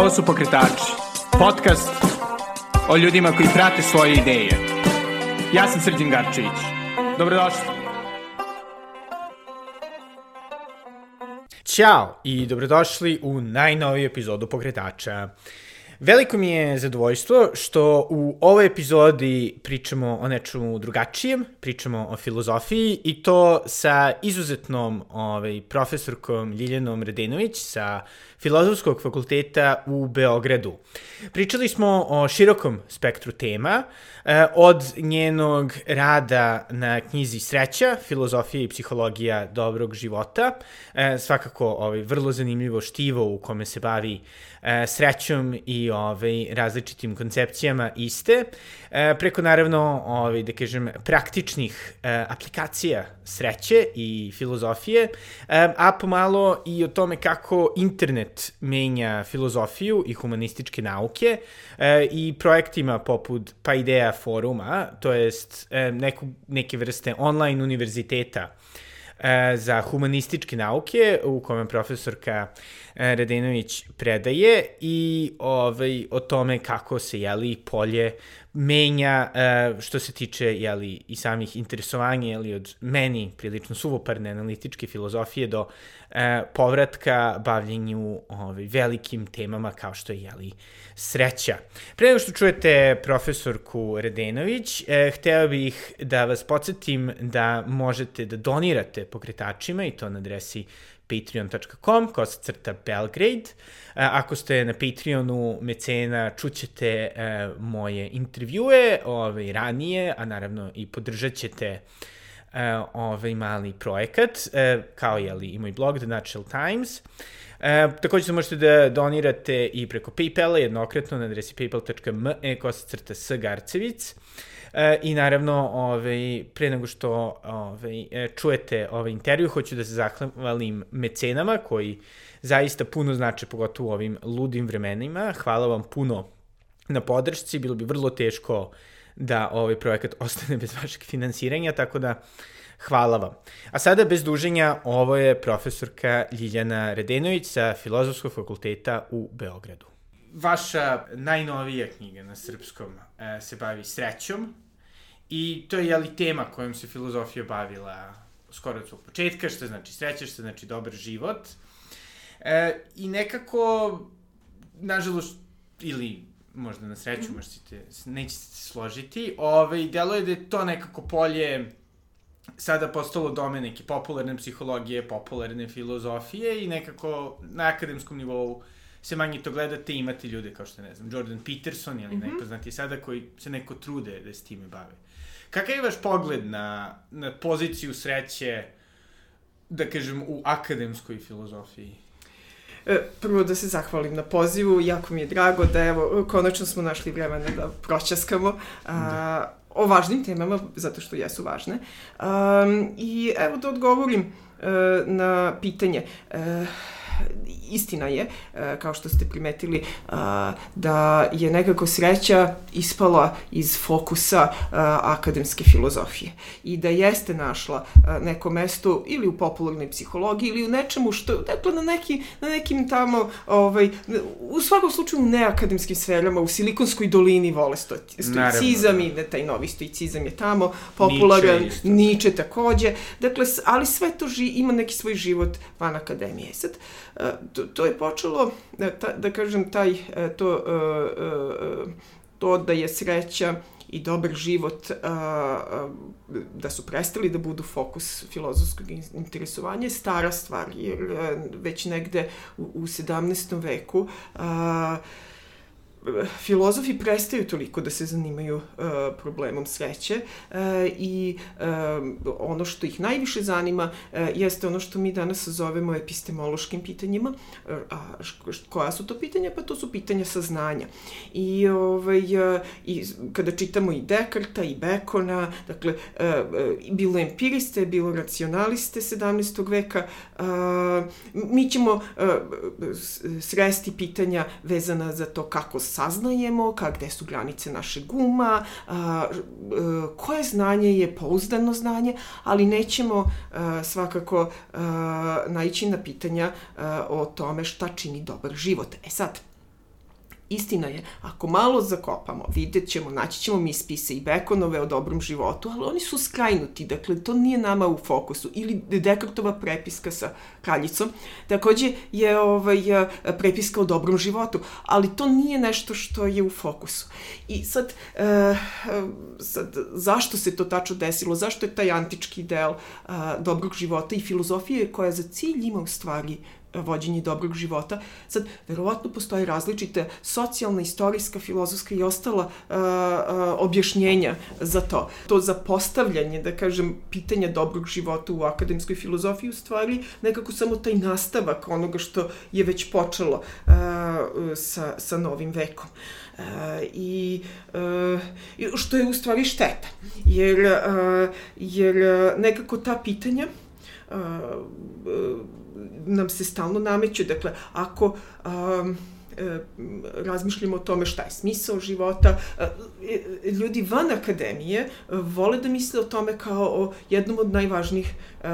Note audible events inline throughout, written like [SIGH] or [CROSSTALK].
Ovo su Pokretači, podcast o ljudima koji prate svoje ideje. Ja sam Srđan Garčević. Dobrodošli. Ćao i dobrodošli u najnoviju epizodu Pokretača. Veliko mi je zadovoljstvo što u ovoj epizodi pričamo o nečemu drugačijem, pričamo o filozofiji i to sa izuzetnom ovaj, profesorkom Ljiljanom Radenović sa Filozofskog fakulteta u Beogradu. Pričali smo o širokom spektru tema, eh, od njenog rada na knjizi Sreća, filozofija i psihologija dobrog života, eh, svakako ovaj, vrlo zanimljivo štivo u kome se bavi eh, srećom i ovaj, različitim koncepcijama iste, preko naravno, ovaj, da kažem, praktičnih aplikacija sreće i filozofije, a pomalo i o tome kako internet menja filozofiju i humanističke nauke i projektima poput pa ideja foruma, to jest neku, neke vrste online univerziteta za humanističke nauke u kome profesorka Radenović predaje i ovaj, o tome kako se jeli polje menja uh, što se tiče jeli, i samih interesovanja jeli, od meni prilično suvoparne analitičke filozofije do uh, povratka bavljenju ovaj, velikim temama kao što je jeli, sreća. Pre nego što čujete profesorku Redenović, uh, hteo bih da vas podsjetim da možete da donirate pokretačima i to na adresi patreon.com, kosa crta Belgrade. Ako ste na Patreonu mecena, čućete moje intervjue ovaj, ranije, a naravno i podržat ćete ovaj mali projekat, kao je li i moj blog The Natural Times. E, takođe se možete da donirate i preko Paypala jednokratno na adresi paypal.me kosa crta s Garcevic. E, I naravno, ovaj, pre nego što ovaj, e, čujete ovaj intervju, hoću da se zahvalim mecenama koji zaista puno znače, pogotovo u ovim ludim vremenima. Hvala vam puno na podršci, bilo bi vrlo teško da ovaj projekat [LAUGHS] ostane bez vašeg finansiranja, tako da hvala vam. A sada bez duženja, ovo je profesorka Ljiljana Redenović sa Filozofskog fakulteta u Beogradu vaša najnovija knjiga na srpskom e, se bavi srećom i to je jeli tema kojom se filozofija bavila skoro od svog početka, što znači sreća, što znači dobar život. E, I nekako, nažalost, ili možda na sreću, mm. možda ćete, nećete se složiti, ovaj, delo je da je to nekako polje sada postalo dome neke popularne psihologije, popularne filozofije i nekako na akademskom nivou uh, se manje to gledate, imate ljude kao što ne znam, Jordan Peterson ili mm -hmm. najpoznatiji sada koji se neko trude da se time bave. Kakav je vaš pogled na, na poziciju sreće, da kažem, u akademskoj filozofiji? E, prvo da se zahvalim na pozivu, jako mi je drago da evo, konačno smo našli vremena da proćaskamo. A, da. o važnim temama, zato što jesu važne. Um, I evo da odgovorim uh, na pitanje. Uh, istina je, e, kao što ste primetili, da je nekako sreća ispala iz fokusa akademske filozofije i da jeste našla neko mesto ili u popularnoj psihologiji ili u nečemu što, dakle, na, neki, na nekim tamo, ovaj, u svakom slučaju u neakademskim sferama, u Silikonskoj dolini vole sto, stoicizam da. i taj novi stoicizam je tamo popularan, Niče, Niče takođe, dakle, ali sve to ži, ima neki svoj život van akademije. Sad, to, to je počelo, da, da kažem, taj, e, to, e, e, to da je sreća i dobar život da su prestali da budu fokus filozofskog interesovanja je stara stvar, jer već negde u, u 17. veku filozofi prestaju toliko da se zanimaju uh, problemom sreće uh, i uh, ono što ih najviše zanima uh, jeste ono što mi danas zovemo epistemološkim pitanjima. Uh, a koja su to pitanja? Pa to su pitanja saznanja. I, ovaj, uh, i kada čitamo i Dekarta i Bekona, dakle, uh, uh, bilo empiriste, bilo racionaliste 17. veka, uh, mi ćemo uh, sresti pitanja vezana za to kako saznajemo, ka, gde su granice naše guma, a, a, koje znanje je pouzdano znanje, ali nećemo a, svakako a, naići na pitanja a, o tome šta čini dobar život. E sad, Istina je, ako malo zakopamo, vidjet ćemo, naći ćemo mi spise i Bekonove o dobrom životu, ali oni su skrajnuti, dakle, to nije nama u fokusu. Ili Dekartova prepiska sa kraljicom, takođe je ovaj, prepiska o dobrom životu, ali to nije nešto što je u fokusu. I sad, e, sad zašto se to tačno desilo, zašto je taj antički deo a, dobrog života i filozofije koja za cilj ima u stvari vođenje dobrog života. Sad, verovatno postoje različite socijalna, istorijska, filozofska i ostala uh, uh, objašnjenja za to. To zapostavljanje, da kažem, pitanja dobrog života u akademskoj filozofiji u stvari nekako samo taj nastavak onoga što je već počelo uh, sa, sa novim vekom. Uh, i uh, što je u stvari šteta. Jer, uh, jer nekako ta pitanja uh, uh, nam se stalno nameću. Dakle, ako um, razmišljamo o tome šta je smisao života. E, ljudi van akademije vole da misle o tome kao o jednom od najvažnijih uh,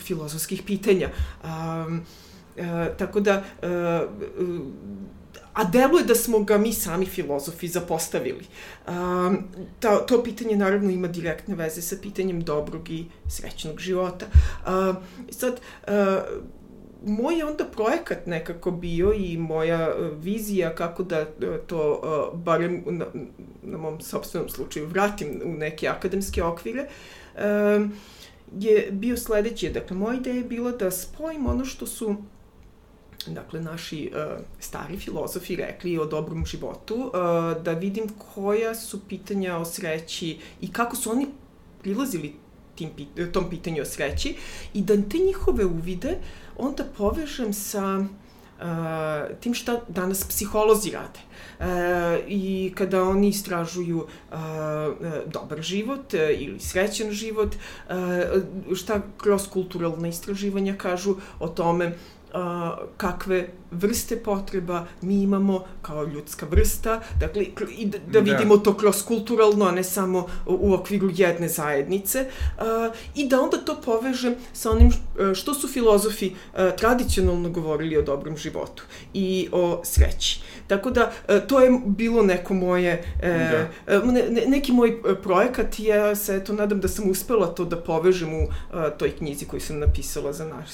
filozofskih pitanja. Um, tako da uh, a deluje da smo ga mi sami filozofi zapostavili. Um, to, to pitanje naravno ima direktne veze sa pitanjem dobrog i srećnog života. Um, sad, uh, moj onda projekat nekako bio i moja e, vizija kako da e, to uh, barem na, na mom sobstvenom slučaju vratim u neke akademske okvire je bio sledeći. Dakle, moja ideja je bila da spojim ono što su dakle, naši stari filozofi rekli o dobrom životu, da vidim koja su pitanja o sreći i kako su oni prilazili tim, tom pitanju o sreći i da te njihove uvide onda povežem sa uh, tim šta danas psiholozi rade. Uh, I kada oni istražuju uh, dobar život uh, ili srećan život, šta kroz kulturalne istraživanja kažu o tome kakve vrste potreba mi imamo kao ljudska vrsta, dakle, i da, da vidimo da. to kroz kulturalno, a ne samo u okviru jedne zajednice, i da onda to povežem sa onim što su filozofi a, tradicionalno govorili o dobrom životu i o sreći. Tako da, to je bilo neko moje, e, da. ne, neki moj projekat i ja se, eto, nadam da sam uspela to da povežem u toj knjizi koju sam napisala za naš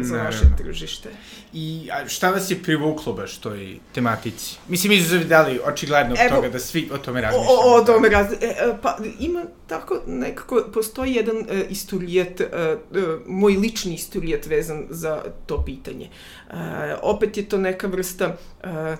za naše tržište. I a šta vas je privuklo baš toj tematici? Mislim, izuzev dali očigledno Evo, toga da svi o tome razmišljamo. O, o tome razmišljamo. E, e, pa ima tako nekako, postoji jedan e, istorijet, e, e, moj lični istorijet vezan za to pitanje. E, opet je to neka vrsta e,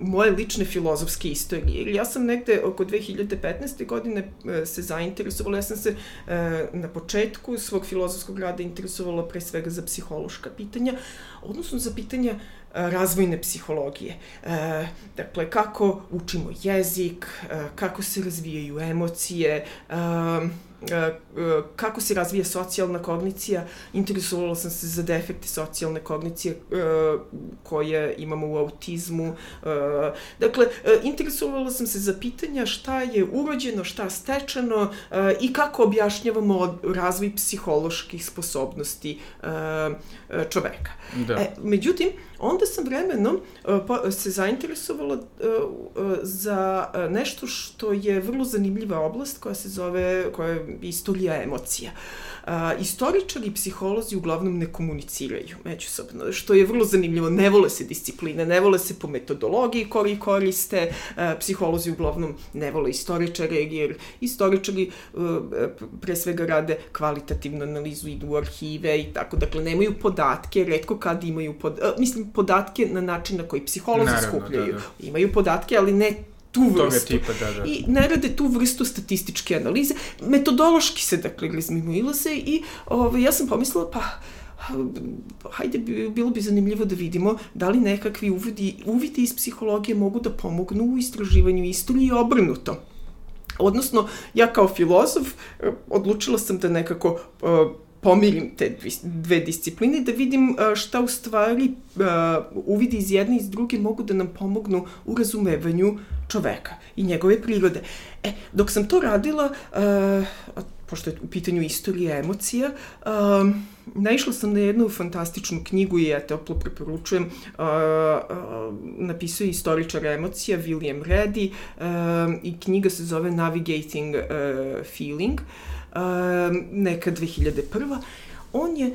moje lične filozofske istorije. Ja sam negde oko 2015. godine e, se zainteresovala, ja sam se e, na početku svog filozofskog rada interesovala pre svega za psihološka pitanja, odnosno za pitanja e, razvojne psihologije. dakle, kako učimo jezik, kako se razvijaju emocije, E, e, kako se razvija socijalna kognicija, interesovala sam se za defekte socijalne kognicije e, koje imamo u autizmu. Dakle, interesovala sam se za pitanja šta je urođeno, šta stečeno i kako objašnjavamo razvoj psiholoških sposobnosti čoveka. Da. E, međutim, onda sam vremenom se zainteresovala za nešto što je vrlo zanimljiva oblast koja se zove, koja je istorija emocija. A, istoričari i psiholozi uglavnom ne komuniciraju međusobno, što je vrlo zanimljivo. Ne vole se discipline, ne vole se po metodologiji koji koriste, a, psiholozi uglavnom ne vole istoričare, jer istoričari a, pre svega rade kvalitativnu analizu, idu u arhive i tako, dakle nemaju podatke, redko kad imaju pod, a, mislim podatke na način na koji psiholozi Naravno, skupljaju. Da, da. Imaju podatke, ali ne tu vrstu. Tipa, da, da. I ne rade tu vrstu statističke analize. Metodološki se, dakle, ilaze i ovaj, ja sam pomislila, pa, hajde, bilo bi zanimljivo da vidimo da li nekakvi uvidi, uvidi iz psihologije mogu da pomognu u istraživanju istorije i obrnuto. Odnosno, ja kao filozof eh, odlučila sam da nekako uh, pomirim te dve discipline da vidim šta u stvari uvidi iz jedne i iz druge mogu da nam pomognu u razumevanju čoveka i njegove prirode. E, dok sam to radila, pošto je u pitanju istorija emocija, naišla sam na jednu fantastičnu knjigu i ja toplo preporučujem. Uh, uh, napisao je istoričar emocija William Reddy i knjiga se zove Navigating Feeling, neka 2001. On je uh,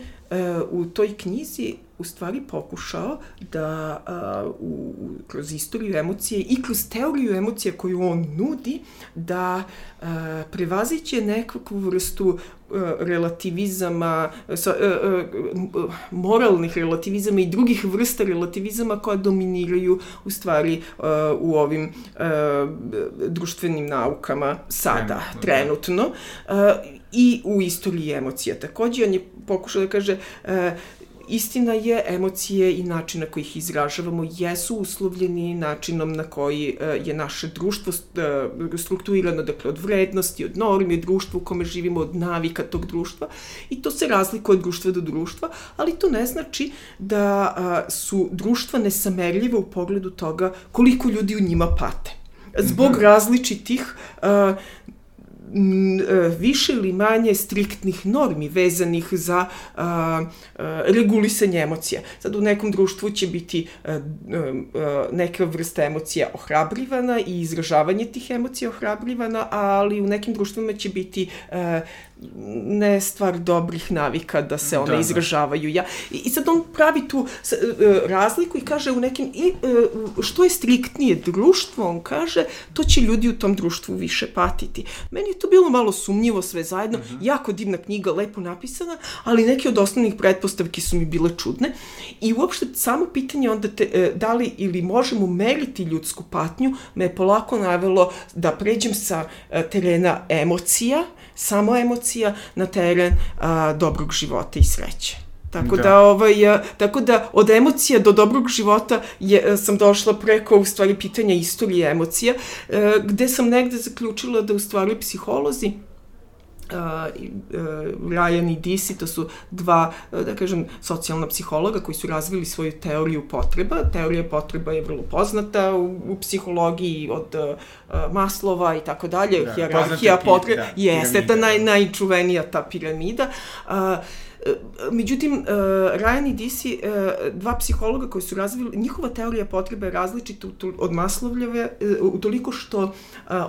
u toj knjizi u stvari pokušao da uh, u, kroz istoriju emocije i kroz teoriju emocije koju on nudi da uh, prevaziće nekakvu vrstu relativizama, sa, uh, uh, moralnih relativizama i drugih vrsta relativizama koja dominiraju u stvari u ovim društvenim naukama sada, trenutno. trenutno. Uh, I u istoriji emocija takođe. On je pokušao da kaže istina je, emocije i način na koji ih izražavamo jesu uslovljeni načinom na koji e, je naše društvo e, strukturirano, dakle od vrednosti, od normi, od društva u kome živimo, od navika tog društva i to se razlikuje od društva do društva, ali to ne znači da su društva nesamerljive u pogledu toga koliko ljudi u njima pate zbog -hmm. različitih uh, E, više ili manje striktnih normi vezanih za a, a, regulisanje emocija. Sad u nekom društvu će biti a, a, neka vrsta emocija ohrabrivana i izražavanje tih emocija ohrabrivana, ali u nekim društvima će biti ne stvar dobrih navika da se one da, da. izražavaju. Ja, i, I sad on pravi tu uh, razliku i kaže u nekim, i, uh, što je striktnije društvo, on kaže, to će ljudi u tom društvu više patiti. Meni je to bilo malo sumnjivo sve zajedno, uh mhm. -huh. jako divna knjiga, lepo napisana, ali neke od osnovnih pretpostavki su mi bile čudne. I uopšte samo pitanje onda te, uh, da li ili možemo meriti ljudsku patnju, me je polako navelo da pređem sa uh, terena emocija, samo emocija na teren a, dobrog života i sreće. Tako da. da ovaj tako da od emocija do dobrog života je sam došla preko u stvari pitanja istorije emocija gde sam negde zaključila da u stvari psiholozi uh, Ryan i Disi, to su dva, da kažem, socijalna psihologa koji su razvili svoju teoriju potreba. Teorija potreba je vrlo poznata u, u psihologiji od uh, Maslova i tako dalje, da, hjerarhija potreba, da, jeste ta naj, najčuvenija ta piramida. Uh, Međutim, uh, Ryan i Disi, uh, dva psihologa koji su razvili, njihova teorija potrebe je različita od Maslovljeve, uh, utoliko što uh,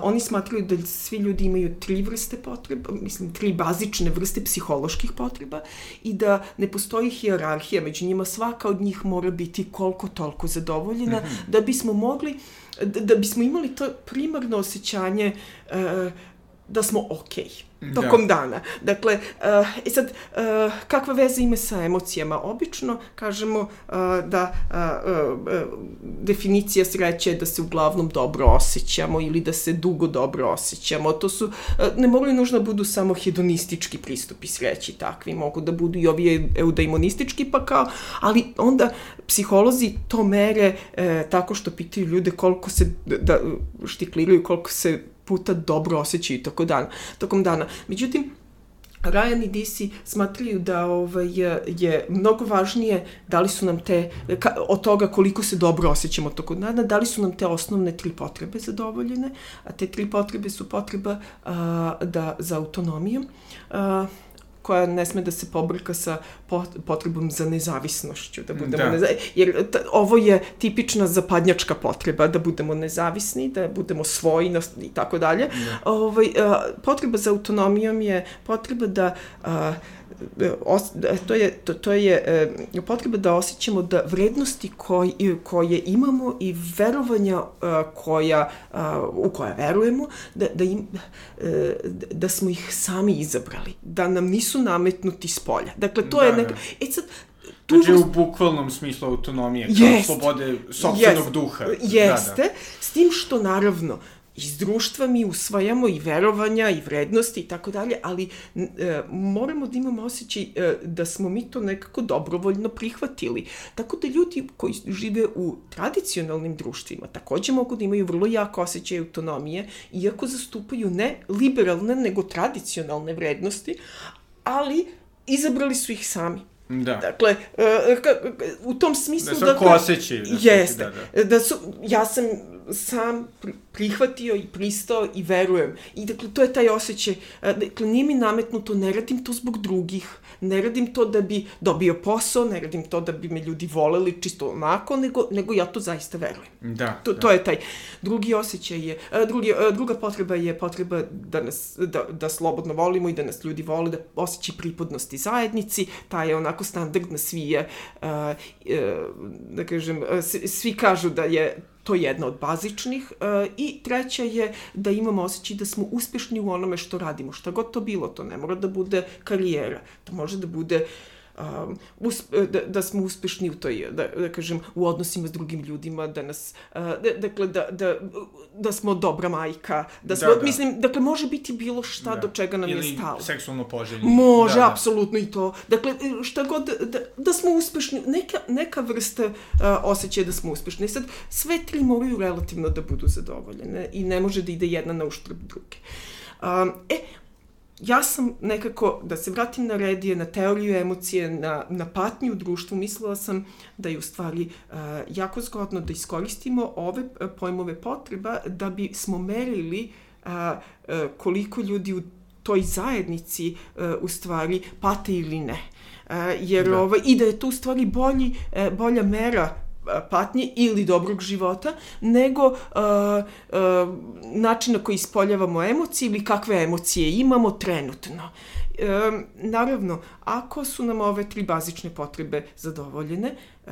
oni smatraju da svi ljudi imaju tri vrste potreba, mislim, tri bazične vrste psiholoških potreba i da ne postoji hijerarhija, među njima svaka od njih mora biti koliko toliko zadovoljena, mm -hmm. da bismo mogli, da, da bismo imali to primarno osjećanje uh, da smo okej. Okay tokom da. dana. Dakle, uh, i sad, uh, kakva veza ima sa emocijama? Obično kažemo uh, da uh, uh, definicija sreće je da se uglavnom dobro osjećamo ili da se dugo dobro osjećamo. To su, uh, ne moraju nužno budu samo hedonistički pristupi sreći takvi, mogu da budu i ovi eudaimonistički pa kao, ali onda psiholozi to mere uh, tako što pitaju ljude koliko se, da štikliraju koliko se puta dobro osjećaju toko dana, tokom dana. Međutim, Ryan i DC smatraju da ovaj, je, je mnogo važnije da li su nam te, ka, od toga koliko se dobro osjećamo toko dana, da li su nam te osnovne tri potrebe zadovoljene, a te tri potrebe su potreba a, da, za autonomijom, a, koja ne sme da se pobrka sa potrebom za nezavisnošću, da budemo da. Neza... jer ta, ovo je tipična zapadnjačka potreba da budemo nezavisni, da budemo svoji i tako dalje. Da. Ovaj potreba za autonomijom je potreba da a, os, to je, to, to je e, potreba da osjećamo da vrednosti koj, koje imamo i verovanja e, koja, e, u koja verujemo, da, da, im, e, da smo ih sami izabrali, da nam nisu nametnuti s polja. Dakle, to da, je neka... Da. E sad, tu znači u bukvalnom smislu autonomije, kao jest, slobode sobstvenog jest, duha. Jeste, da, da. s tim što naravno iz društva mi usvajamo i verovanja i vrednosti i tako dalje, ali e, moramo da imamo osjećaj e, da smo mi to nekako dobrovoljno prihvatili. Tako da ljudi koji žive u tradicionalnim društvima takođe mogu da imaju vrlo jako osjećaj autonomije, iako zastupaju ne liberalne, nego tradicionalne vrednosti, ali izabrali su ih sami. Da. Dakle, uh, u tom smislu... Da su dakle, ko osjećaju. Da jeste. Da, da. da su, ja sam sam prihvatio i pristao i verujem. I dakle, to je taj osjećaj. Dakle, nije mi nametnuto, ne radim to zbog drugih, ne radim to da bi dobio posao, ne radim to da bi me ljudi voleli čisto onako, nego, nego ja to zaista verujem. Da, to, da. to je taj. Drugi osjećaj je, drugi, druga potreba je potreba da nas, da, da slobodno volimo i da nas ljudi vole, da osjećaj pripadnosti zajednici, ta je onako standardna svi je, da kažem, svi kažu da je to jedna od bazičnih uh, i treća je da imamo osjećaj da smo uspešni u onome što radimo, šta god to bilo, to ne mora da bude karijera, to može da bude uh, um, usp, da, da smo uspešni u toj, da, da kažem, u odnosima s drugim ljudima, da nas, uh, da, dakle, da, da, da smo dobra majka, da smo, da, da. mislim, dakle, može biti bilo šta da. do čega nam Ili je stalo. Ili seksualno poželjni. Može, da, da. apsolutno i to. Dakle, šta god, da, da smo uspešni, neka, neka vrsta uh, osjećaja da smo uspešni. Sad, sve tri moraju relativno da budu zadovoljene i ne može da ide jedna na uštrb druge. Um, e, ja sam nekako, da se vratim na redije, na teoriju emocije, na, na patnju u društvu, mislila sam da je u stvari uh, jako zgodno da iskoristimo ove uh, pojmove potreba da bi smo merili uh, uh, koliko ljudi u toj zajednici uh, u stvari pate ili ne. Uh, jer da. ovaj, i da je to u stvari bolji, uh, bolja mera patnje ili dobrog života, nego uh, uh, način na koji ispoljavamo emocije ili kakve emocije imamo trenutno. E, naravno, ako su nam ove tri bazične potrebe zadovoljene, e,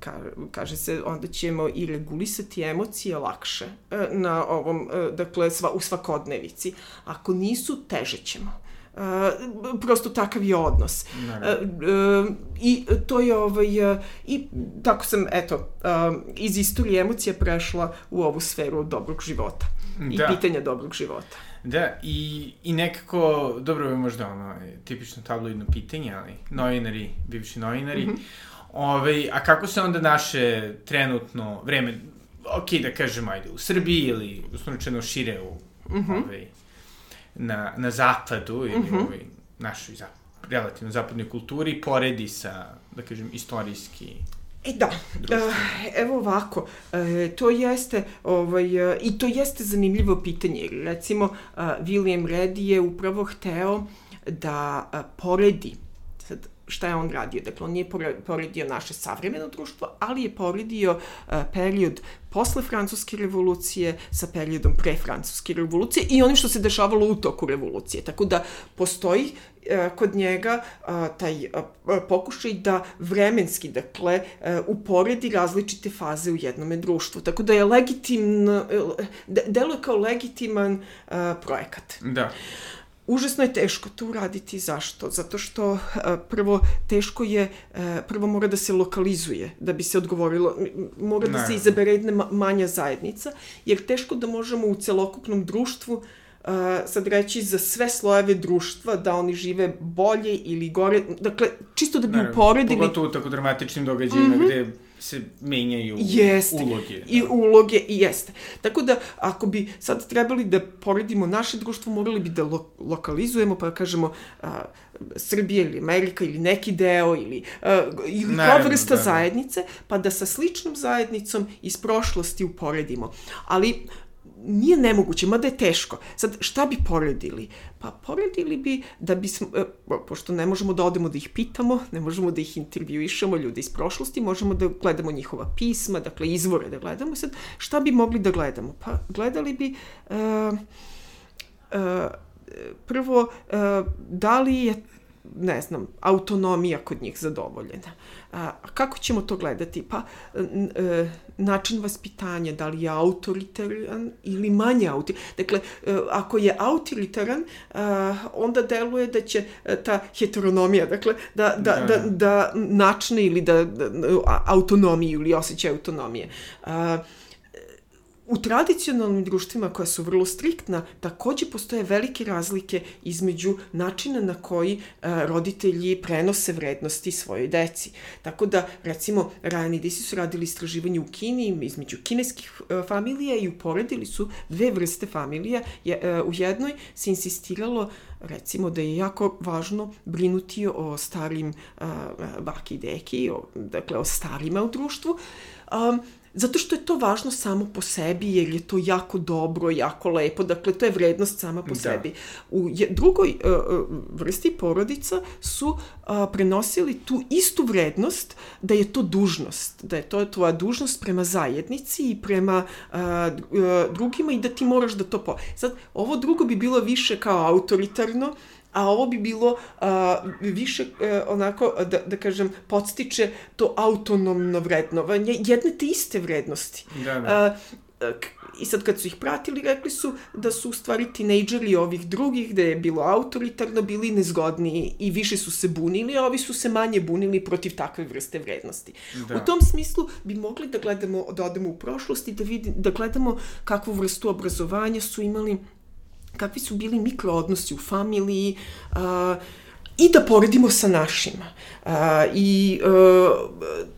ka, kaže se, onda ćemo i regulisati emocije lakše e, na ovom, e, dakle, sva, u svakodnevici. Ako nisu, teže ćemo. Uh, prosto takav je odnos. Uh, uh, I to je ovaj, uh, i tako sam, eto, uh, iz istorije emocija prešla u ovu sferu dobrog života. Da. I pitanja dobrog života. Da, i, i nekako, dobro je možda ono, tipično tabloidno pitanje, ali novinari, bivši novinari, mm -hmm. ovaj, a kako se onda naše trenutno vreme, ok, da kažemo, ajde, u Srbiji ili usnočeno šire u mm -hmm. ovaj, na, na zapadu ili mm -hmm. ovoj našoj zap, relativno zapadnoj kulturi poredi sa, da kažem, istorijski E da, uh, evo ovako, uh, to jeste, ovaj, uh, i to jeste zanimljivo pitanje. Recimo, William Reddy je upravo hteo da poredi šta je on radio. Dakle, on nije poredio naše savremeno društvo, ali je poredio uh, period posle Francuske revolucije sa periodom pre Francuske revolucije i onim što se dešavalo u toku revolucije. Tako da postoji uh, kod njega uh, taj pokušaj da vremenski, dakle, uporedi različite faze u jednome društvu. Tako da je legitimno, deluje kao legitiman projekat. Da. Užasno je teško to uraditi. Zašto? Zato što uh, prvo teško je, uh, prvo mora da se lokalizuje da bi se odgovorilo, mora da se izabere jedna manja zajednica, jer teško da možemo u celokupnom društvu uh, sad reći za sve slojeve društva da oni žive bolje ili gore. Dakle, čisto da bi ne, uporedili... Pogotovo u tako dramatičnim događajima mm -hmm. gde se menjaju jeste. uloge. I da. uloge, i jeste. Tako da, ako bi sad trebali da poredimo naše društvo, morali bi da lo lokalizujemo, pa da kažemo a, Srbija ili Amerika ili neki deo ili, a, ili kao vrsta da, da. zajednice, pa da sa sličnom zajednicom iz prošlosti uporedimo. Ali nije nemoguće, mada je teško. Sad, šta bi poredili? Pa poredili bi da bismo, e, pošto ne možemo da odemo da ih pitamo, ne možemo da ih intervjuišemo, ljude iz prošlosti, možemo da gledamo njihova pisma, dakle izvore da gledamo. Sad, šta bi mogli da gledamo? Pa gledali bi... Uh, uh, prvo, uh, da li je ne znam, autonomija kod njih zadovoljena. A, kako ćemo to gledati? Pa, e, način vaspitanja, da li je autoritaran ili manje autoritaran. Dakle, e, ako je autoritaran, a, onda deluje da će e, ta heteronomija, dakle, da, da, da, da, da načne ili da, da autonomiju ili osjećaj autonomije. A, U tradicionalnim društvima koja su vrlo striktna, takođe postoje velike razlike između načina na koji e, roditelji prenose vrednosti svojoj deci. Tako da, recimo, Ryan i Disi su radili istraživanje u Kini između kineskih e, familija i uporedili su dve vrste familija. Je, e, u jednoj se insistiralo recimo da je jako važno brinuti o starim uh, baki i deki, o, dakle o starima u društvu, um, zato što je to važno samo po sebi, jer je to jako dobro, jako lepo, dakle, to je vrednost sama po Da. sebi. U je, drugoj uh, uh, vrsti porodica su uh, prenosili tu istu vrednost da je to dužnost, da je to tvoja dužnost prema zajednici i prema uh, uh, drugima i da ti moraš da to po... Sad, ovo drugo bi bilo više kao autoritarno, a ovo bi bilo a, više e, onako, da, da kažem, podstiče to autonomno vrednovanje jedne te iste vrednosti. Da, da. A, a, I sad kad su ih pratili, rekli su da su u stvari tinejdžeri ovih drugih, da je bilo autoritarno, bili nezgodniji i više su se bunili, a ovi su se manje bunili protiv takve vrste vrednosti. Da. U tom smislu bi mogli da gledamo, da odemo u prošlost i da, vidi, da gledamo kakvu vrstu obrazovanja su imali kakvi su bili mikroodnosi u familiji a, i da poredimo sa našima. A, I a,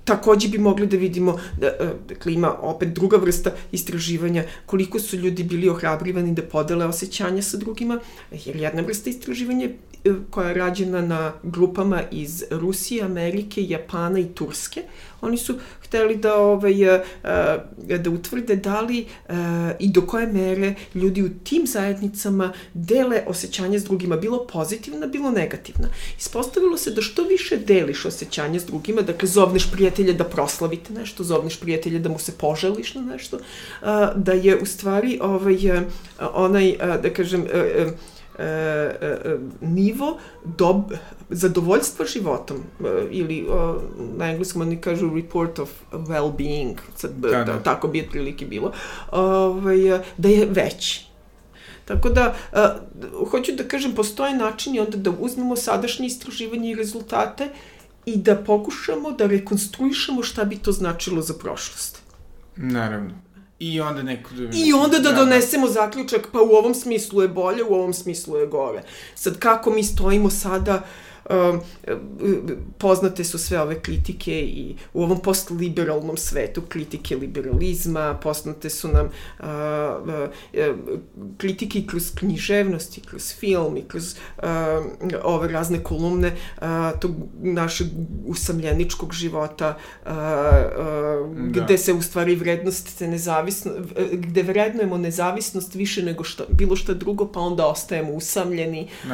takođe bi mogli da vidimo, da, a, dakle ima opet druga vrsta istraživanja, koliko su ljudi bili ohrabrivani da podele osjećanja sa drugima, jer jedna vrsta istraživanja e, koja je rađena na grupama iz Rusije, Amerike, Japana i Turske. Oni su hteli da, ovaj, e, e, da utvrde da li e, i do koje mere ljudi u tim zajednicama dele osjećanja s drugima, bilo pozitivna, bilo negativna. Ispostavilo se da što više deliš osjećanja s drugima, dakle zovneš prijatelja da proslavite nešto, zovneš prijatelja da mu se poželiš na nešto, da je u stvari ovaj, onaj, da kažem, nivo dob, zadovoljstva životom e, ili e, na engleskom oni kažu report of well-being, sad, Da, da, da. tako bi otprilike bilo, ovaj, e, da je veći. Tako da, uh, hoću da kažem, postoje načini onda da uzmemo sadašnje istraživanje i rezultate i da pokušamo da rekonstruišemo šta bi to značilo za prošlost. Naravno. I onda neko... I onda da donesemo zaključak, pa u ovom smislu je bolje, u ovom smislu je gore. Sad, kako mi stojimo sada, um, poznate su sve ove kritike i u ovom postliberalnom svetu, kritike liberalizma, poznate su nam uh, uh, kritike i kroz književnost i kroz film i kroz uh, ove razne kolumne uh, tog našeg usamljeničkog života uh, uh, Da. gde se u stvari vrednost se nezavisno, gde vrednujemo nezavisnost više nego što, bilo šta drugo, pa onda ostajemo usamljeni. Uh,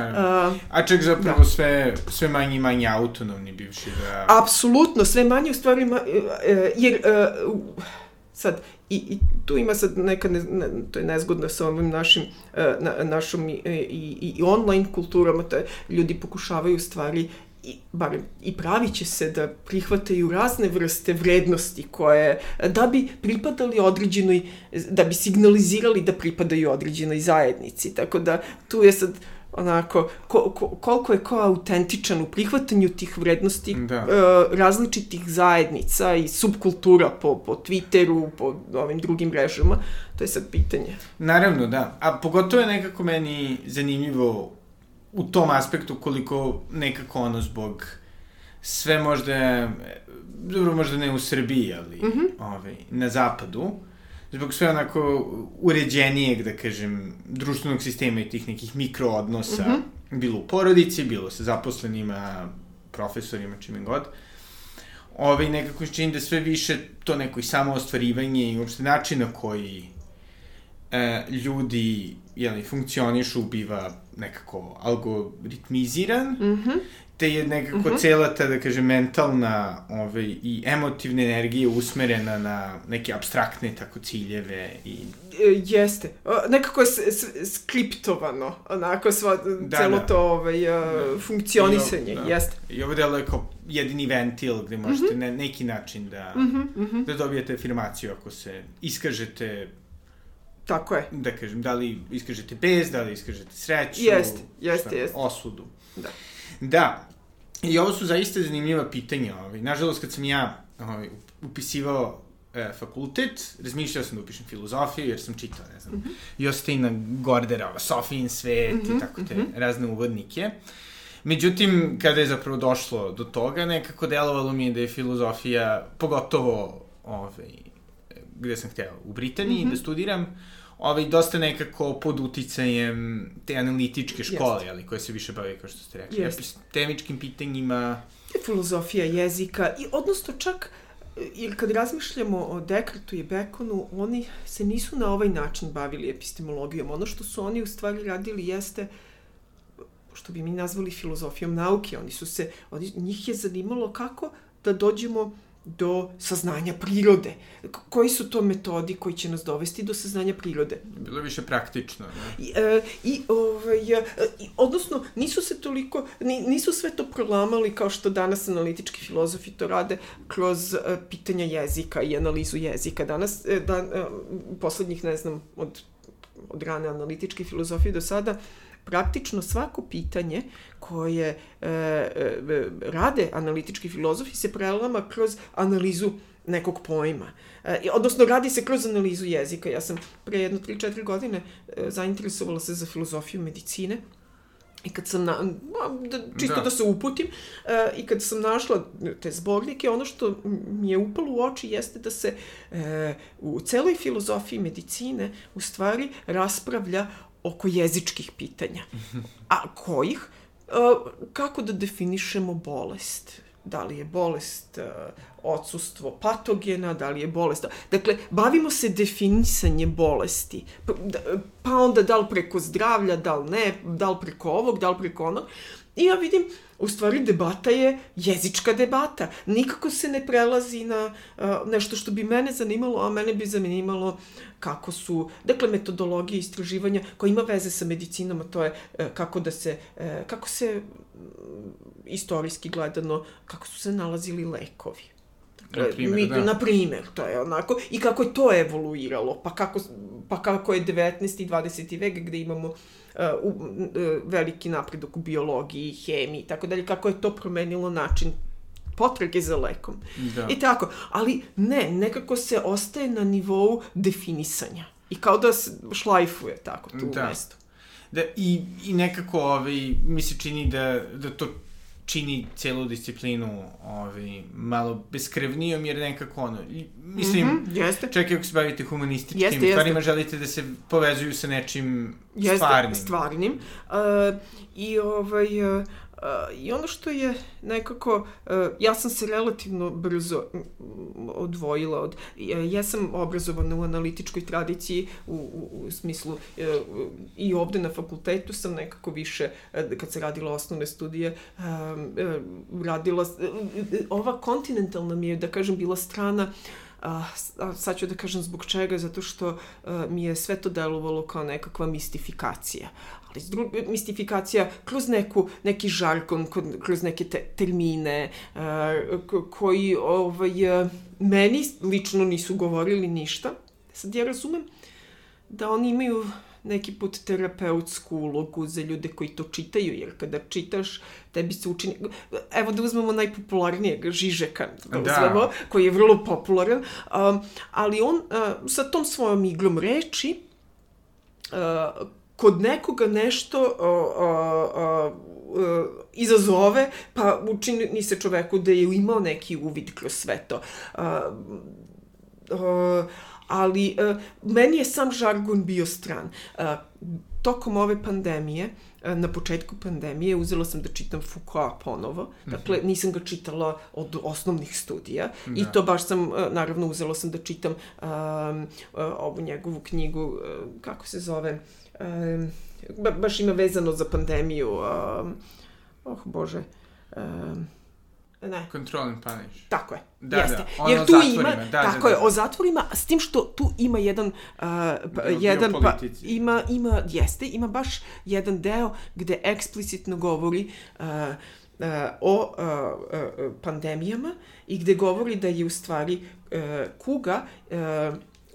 A čak zapravo da. sve, sve manje i manje autonomni bivši da... apsolutno, sve manje u stvari, ma, e, jer e, sad, i, i tu ima sad neka, ne, ne, to je nezgodno sa ovim našim, e, na, našom i, i, i online kulturama, to je, ljudi pokušavaju stvari i, barem, i pravit će se da prihvataju razne vrste vrednosti koje, da bi pripadali određenoj, da bi signalizirali da pripadaju određenoj zajednici. Tako da tu je sad onako, ko, ko, koliko je ko autentičan u prihvatanju tih vrednosti Da. e, različitih zajednica i subkultura po, po Twitteru, po ovim drugim mrežama, to je sad pitanje. Naravno, da. A pogotovo je nekako meni zanimljivo u tom aspektu koliko nekako ono zbog sve možda, e, dobro možda ne u Srbiji, ali mm -hmm. ovaj, na zapadu, zbog sve onako uređenijeg, da kažem, društvenog sistema i tih nekih mikroodnosa, mm -hmm. bilo u porodici, bilo sa zaposlenima, profesorima, čime god, ovaj, nekako se čini da sve više to neko i samo ostvarivanje i uopšte način na koji e, ljudi jeli, funkcionišu biva nekako algoritmiziran, mm -hmm. Te je nekako mm -hmm. cela ta, da kažem, mentalna ovaj, i emotivna energija usmerena na neke abstraktne tako ciljeve i E, jeste. Nekako je skriptovano, onako sva, Da, celo da. to ovaj, da. funkcionisanje, I ovo- jeste. I ovo delo je kao jedini ventil gde možete mm -hmm. na neki način da, mm Mhm, mhm. da dobijete afirmaciju ako se iskažete, Tako je. da kažem, da li iskažete bez, da li iskažete sreću, Jeste, jeste, jeste. osudu. Da. Da. I ovo su zaista zanimljiva pitanja. Ovaj. Nažalost, kad sam ja ovaj, upisivao e, fakultet, razmišljao sam da upišem filozofiju, jer sam čitao, ne znam, mm -hmm. Jostina Gordera, ovo, Sofijin svet mm -hmm, i tako te mm -hmm. razne uvodnike. Međutim, kada je zapravo došlo do toga, nekako delovalo mi je da je filozofija, pogotovo ovaj, gde sam hteo, u Britaniji, mm -hmm. da studiram, ovaj, dosta nekako pod uticajem te analitičke škole, Jeste. ali koje se više bave, kao što ste rekli, Jeste. epistemičkim pitanjima. filozofija jezika i odnosno čak jer kad razmišljamo o Dekartu i Bekonu, oni se nisu na ovaj način bavili epistemologijom. Ono što su oni u stvari radili jeste što bi mi nazvali filozofijom nauke. Oni su se, oni, njih je zanimalo kako da dođemo do saznanja prirode. Koji su to metodi koji će nas dovesti do saznanja prirode? Bilo više praktično. Ne? I, e, i, ovaj, e, i, odnosno, nisu se toliko, nisu sve to prolamali kao što danas analitički filozofi to rade kroz e, pitanja jezika i analizu jezika. Danas, e, dan, e, poslednjih, ne znam, od, od rane analitičke filozofije do sada, praktično svako pitanje koje e, e, rade analitički filozofi se prelama kroz analizu nekog pojma. E, odnosno, radi se kroz analizu jezika. Ja sam pre jedno 3-4 godine e, zainteresovala se za filozofiju medicine I kad sam, na, da, čisto da. da se uputim, e, i kad sam našla te zbornike, ono što mi je upalo u oči jeste da se e, u celoj filozofiji medicine u stvari raspravlja oko jezičkih pitanja. A kojih? E, kako da definišemo bolest? Da li je bolest e, odsustvo patogena, da li je bolest... Dakle, bavimo se definisanjem bolesti. Da, pa onda da li preko zdravlja, da li ne, da li preko ovog, da li preko onog. I ja vidim, u stvari debata je jezička debata. Nikako se ne prelazi na uh, nešto što bi mene zanimalo, a mene bi zanimalo kako su, dakle, metodologije istraživanja koja ima veze sa medicinom, a to je uh, kako da se, uh, kako se istorijski gledano, kako su se nalazili lekovi. Na primjer, mi, da. Na primjer, to je onako. I kako je to evoluiralo, pa kako, pa kako je 19. i 20. vek gde imamo uh, uh, veliki napredak u biologiji, hemiji i tako dalje, kako je to promenilo način potrage za lekom. Da. I tako. Ali ne, nekako se ostaje na nivou definisanja. I kao da se šlajfuje tako tu da. mesto. Da, i, i nekako ovaj, mi se čini da, da to čini celu disciplinu ovaj, malo beskrevnijom, jer nekako ono, mislim, mm -hmm, jeste. čak ako se bavite humanističkim jeste, stvarima, jeste. želite da se povezuju sa nečim jeste, stvarnim. stvarnim. Uh, I ovaj, uh, I ono što je nekako, e, ja sam se relativno brzo odvojila od, ja sam obrazovana u analitičkoj tradiciji u, u, u smislu e, i ovde na fakultetu sam nekako više, e, kad se radila osnovne studije, radila, ova kontinentalna mi je, da kažem, bila strana a, sad ću da kažem zbog čega, zato što a, mi je sve to delovalo kao nekakva mistifikacija ali mistifikacija kroz neku, neki žargon, kroz neke te, termine uh, koji ovaj, meni lično nisu govorili ništa. Sad ja razumem da oni imaju neki put terapeutsku ulogu za ljude koji to čitaju, jer kada čitaš, tebi se učini... Evo da uzmemo najpopularnijeg, Žižeka, da, da. uzmemo, koji je vrlo popularan, um, ali on uh, sa tom svojom iglom reči uh, kod nekoga nešto o, o, o, o, izazove, pa učini se čoveku da je imao neki uvid kroz sve to. A, a, ali a, meni je sam žargon bio stran. A, tokom ove pandemije, na početku pandemije, uzela sam da čitam Foucault ponovo. Dakle, mhm. nisam ga čitala od osnovnih studija. Da. I to baš sam, naravno, uzela sam da čitam um, ovu njegovu knjigu, kako se zove, um, ba, baš ima vezano za pandemiju. Um, oh, bože. Um, Ne. Control and punish. Tako je. Da, jeste. da. Ono Jer tu ima, da, tako da, da. je, o zatvorima, s tim što tu ima jedan, uh, pa, jedan pa, ima, ima, jeste, ima baš jedan deo gde eksplicitno govori uh, uh, o uh, uh, pandemijama i gde govori da je u stvari uh, kuga uh,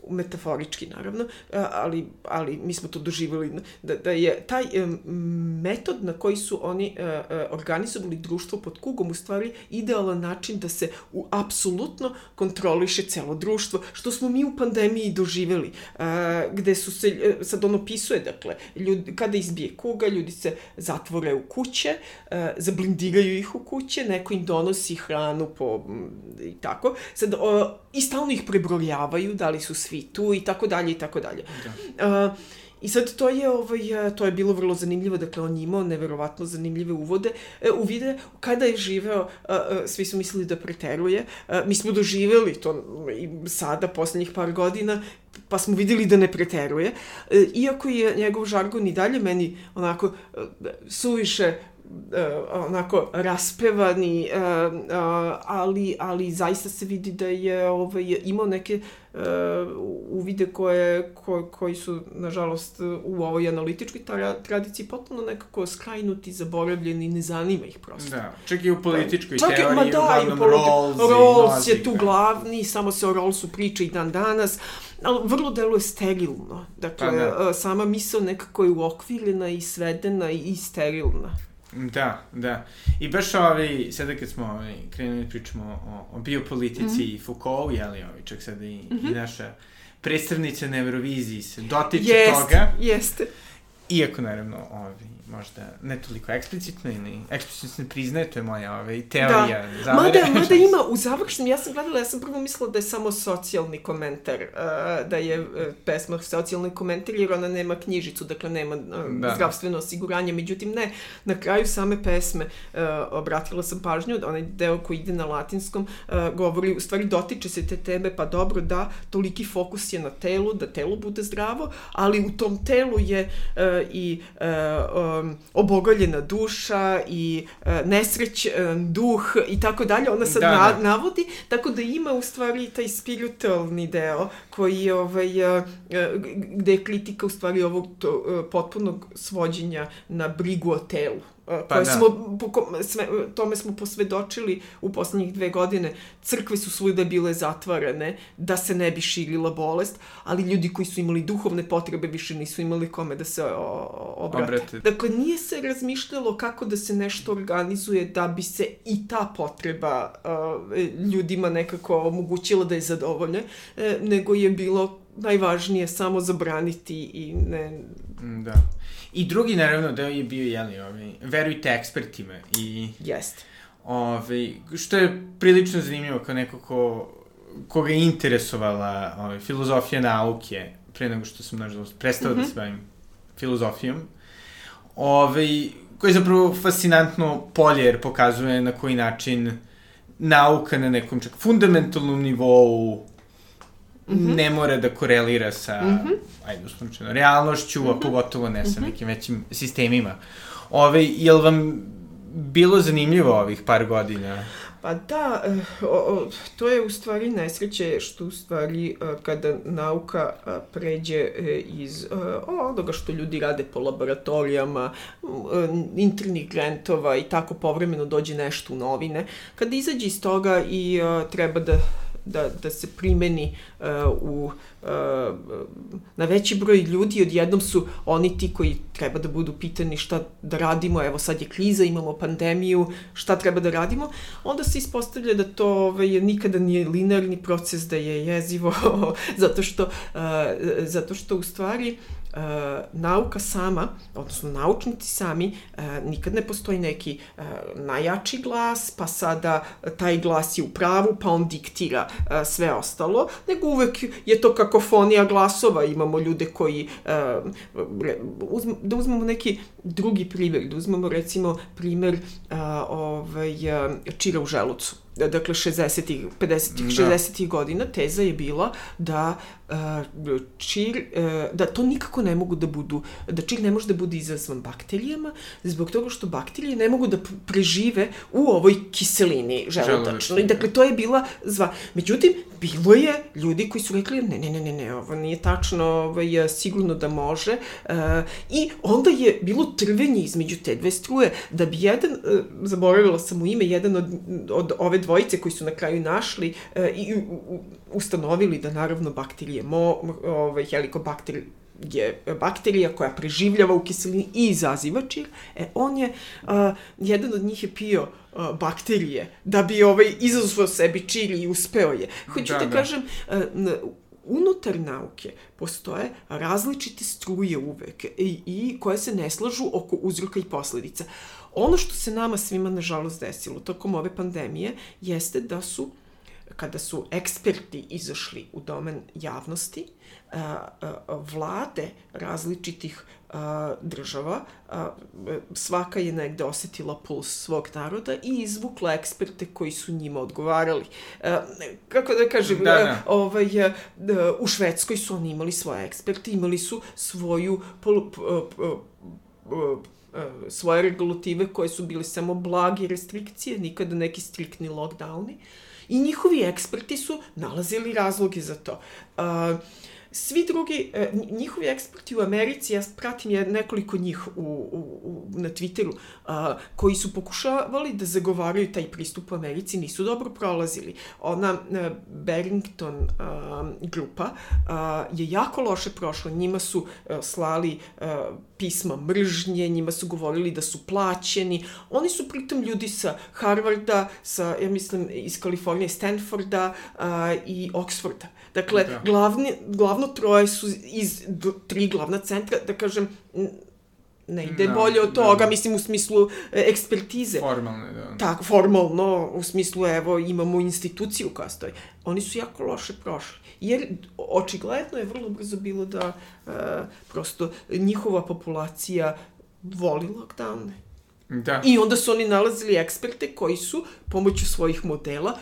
metaforički naravno, ali, ali mi smo to doživjeli, da, da je taj metod na koji su oni e, e, organizovali društvo pod kugom u stvari idealan način da se u, apsolutno kontroliše celo društvo, što smo mi u pandemiji doživjeli, gde su se, e, sad on opisuje, dakle, ljudi, kada izbije kuga, ljudi se zatvore u kuće, zablindiraju ih u kuće, neko im donosi hranu po, i tako, sad, o, i stalno ih prebrojavaju, da li su svi tu i tako dalje i tako dalje. Da. I sad to je, ovaj, e, to je bilo vrlo zanimljivo, dakle on je imao neverovatno zanimljive uvode, e, uvide, kada je živeo, a, svi su mislili da preteruje, mi smo doživeli to i sada, poslednjih par godina, pa smo videli da ne preteruje, e, iako je njegov žargon i dalje meni onako e, suviše uh, onako raspevani, uh, uh, ali, ali zaista se vidi da je ovaj, imao neke uh, uvide koje, ko, koji su, nažalost, u ovoj analitičkoj tra, tradiciji potpuno nekako skrajnuti, zaboravljeni, ne zanima ih prosto. Da, čak i u političkoj Čak, teoriji, ma da, uglavnom Rawls, i Rawls je tu da. glavni, samo se o Rawlsu priča i dan danas, ali vrlo deluje sterilno. Dakle, Pa da. sama misao nekako je uokvirena i svedena i sterilna. Da, da. I baš ovi, sada kad smo ovi, krenuli pričamo o, o biopolitici Mhm. i Foucault, jeli ovi, čak sada i, i naša predstavnica na Euroviziji se dotiče Jeste, toga, jeste. iako naravno ovi, možda ne toliko eksplicitno ili eksplicitno ne priznaje, to je moja ovaj, teorija. Da. Mada, mada ima u završnom, ja sam gledala, ja sam prvo mislila da je samo socijalni komentar, uh, da je uh, pesma socijalni komentar jer ona nema knjižicu, dakle nema uh, Da. zdravstveno osiguranje, međutim ne, na kraju same pesme uh, obratila sam pažnju, onaj deo koji ide na latinskom uh, govori, u stvari dotiče se te teme, pa dobro da toliki fokus je na telu, da telo bude zdravo, ali u tom telu je uh, i uh, um, obogoljena duša i uh, nesrećan duh i tako dalje, ona sad Da, da, da. na, navodi, tako da ima u stvari taj spiritualni deo koji je ovaj, uh, gde je kritika u stvari ovog to, uh, potpunog svođenja na brigu o telu. Uh, Pa koje da. smo, po, ko- sve, tome smo posvedočili u poslednjih dve godine. Crkve su svuda bile zatvarane da se ne bi širila bolest, ali ljudi koji su imali duhovne potrebe više nisu imali kome da se o, obrate. Obrate. Dakle, nije se razmišljalo kako da se nešto organizuje da bi se i ta potreba uh, ljudima nekako omogućila da je zadovoljne, e, nego je bilo najvažnije samo zabraniti i ne... Da. I drugi, naravno, deo je bio, jeli, ovaj, verujte ekspertima i Jeste. Ovaj, što je prilično zanimljivo kao neko ko, koga je interesovala ovaj, filozofija nauke, pre nego što sam, nažalost, prestao mm -hmm. da se bavim filozofijom. Ovaj, koje je zapravo fascinantno polje, jer pokazuje na koji način nauka na nekom čak fundamentalnom nivou -hmm. ne mora da korelira sa, mm -hmm. ajde uslovno, realnošću, mm -hmm. a pogotovo ne sa nekim većim sistemima. Ove, jel vam bilo zanimljivo ovih par godina? Pa da, eh, o, o, to je u stvari nesreće što u stvari eh, kada nauka eh, pređe iz eh, onoga što ljudi rade po laboratorijama, internih grantova i tako povremeno dođe nešto u novine, kada izađe iz toga i treba da da, da se primeni uh, u, uh, na veći broj ljudi, odjednom su oni ti koji treba da budu pitani šta da radimo, evo sad je kriza, imamo pandemiju, šta treba da radimo, onda se ispostavlja da to ovaj, nikada nije linearni proces, da je jezivo, [LAUGHS] zato što, uh, zato što u stvari uh, nauka sama, odnosno naučnici sami, uh, nikad ne postoji neki uh, najjači glas, pa sada taj glas je u pravu, pa on diktira uh, sve ostalo, nego uvek je to kakofonija glasova, imamo ljude koji, uh, uzm, da uzmemo neki drugi primjer, da uzmemo recimo primjer uh, ovaj, čira u želucu dakle 60-ih, 50-ih, da. 60-ih godina, teza je bila da čir, da to nikako ne mogu da budu, da čir ne može da bude izazvan bakterijama, zbog toga što bakterije ne mogu da prežive u ovoj kiselini želutačnoj. Dakle, to je bila zva. Međutim, bilo je ljudi koji su rekli, ne, ne, ne, ne, ne, ovo nije tačno, ovaj, sigurno da može. I onda je bilo trvenje između te dve struje, da bi jedan, uh, zaboravila sam u ime, jedan od, od ove dvojice koji su na kraju našli uh, i ustanovili da naravno bakterije, mo, ovaj, helikobakter je bakterija koja preživljava u kiselini i izaziva čir, e on je, uh, jedan od njih je pio uh, bakterije da bi ovaj, izazvao sebi čir i uspeo je. Hoću da, da, da. kažem, uh, unutar nauke postoje različite struje uvek i, i koje se ne slažu oko uzroka i posledica. Ono što se nama svima nažalost desilo tokom ove pandemije jeste da su kada su eksperti izašli u domen javnosti, vlade različitih država, svaka je negde osetila puls svog naroda i izvukla eksperte koji su njima odgovarali. Kako da kažem, da, da. Ovaj, u Švedskoj su oni imali svoje eksperte, imali su svoju pol, svoje regulative koje su bile samo blage restrikcije, nikada neki striktni lockdowni. I njihovi eksperti su nalazili razloge za to. Uh, Svi drugi, e, njihovi eksperti u Americi, ja pratim je nekoliko njih u, u, u, na Twitteru, a, koji su pokušavali da zagovaraju taj pristup u Americi, nisu dobro prolazili. Ona a, e, Barrington a, grupa a, je jako loše prošla, njima su a, slali a, pisma mržnje, njima su govorili da su plaćeni. Oni su pritom ljudi sa Harvarda, sa, ja mislim, iz Kalifornije, Stanforda a, i Oxforda. Dakle, da. glavni, glavno troje su iz do, tri glavna centra, da kažem, ne ide da, bolje od toga, da. mislim u smislu e, ekspertize. Formalne, da. Tako, formalno, u smislu, evo, imamo instituciju koja stoji. Oni su jako loše prošli. Jer očigledno je vrlo brzo bilo da e, prosto njihova populacija voli lockdowne. Da. I onda su oni nalazili eksperte koji su pomoću svojih modela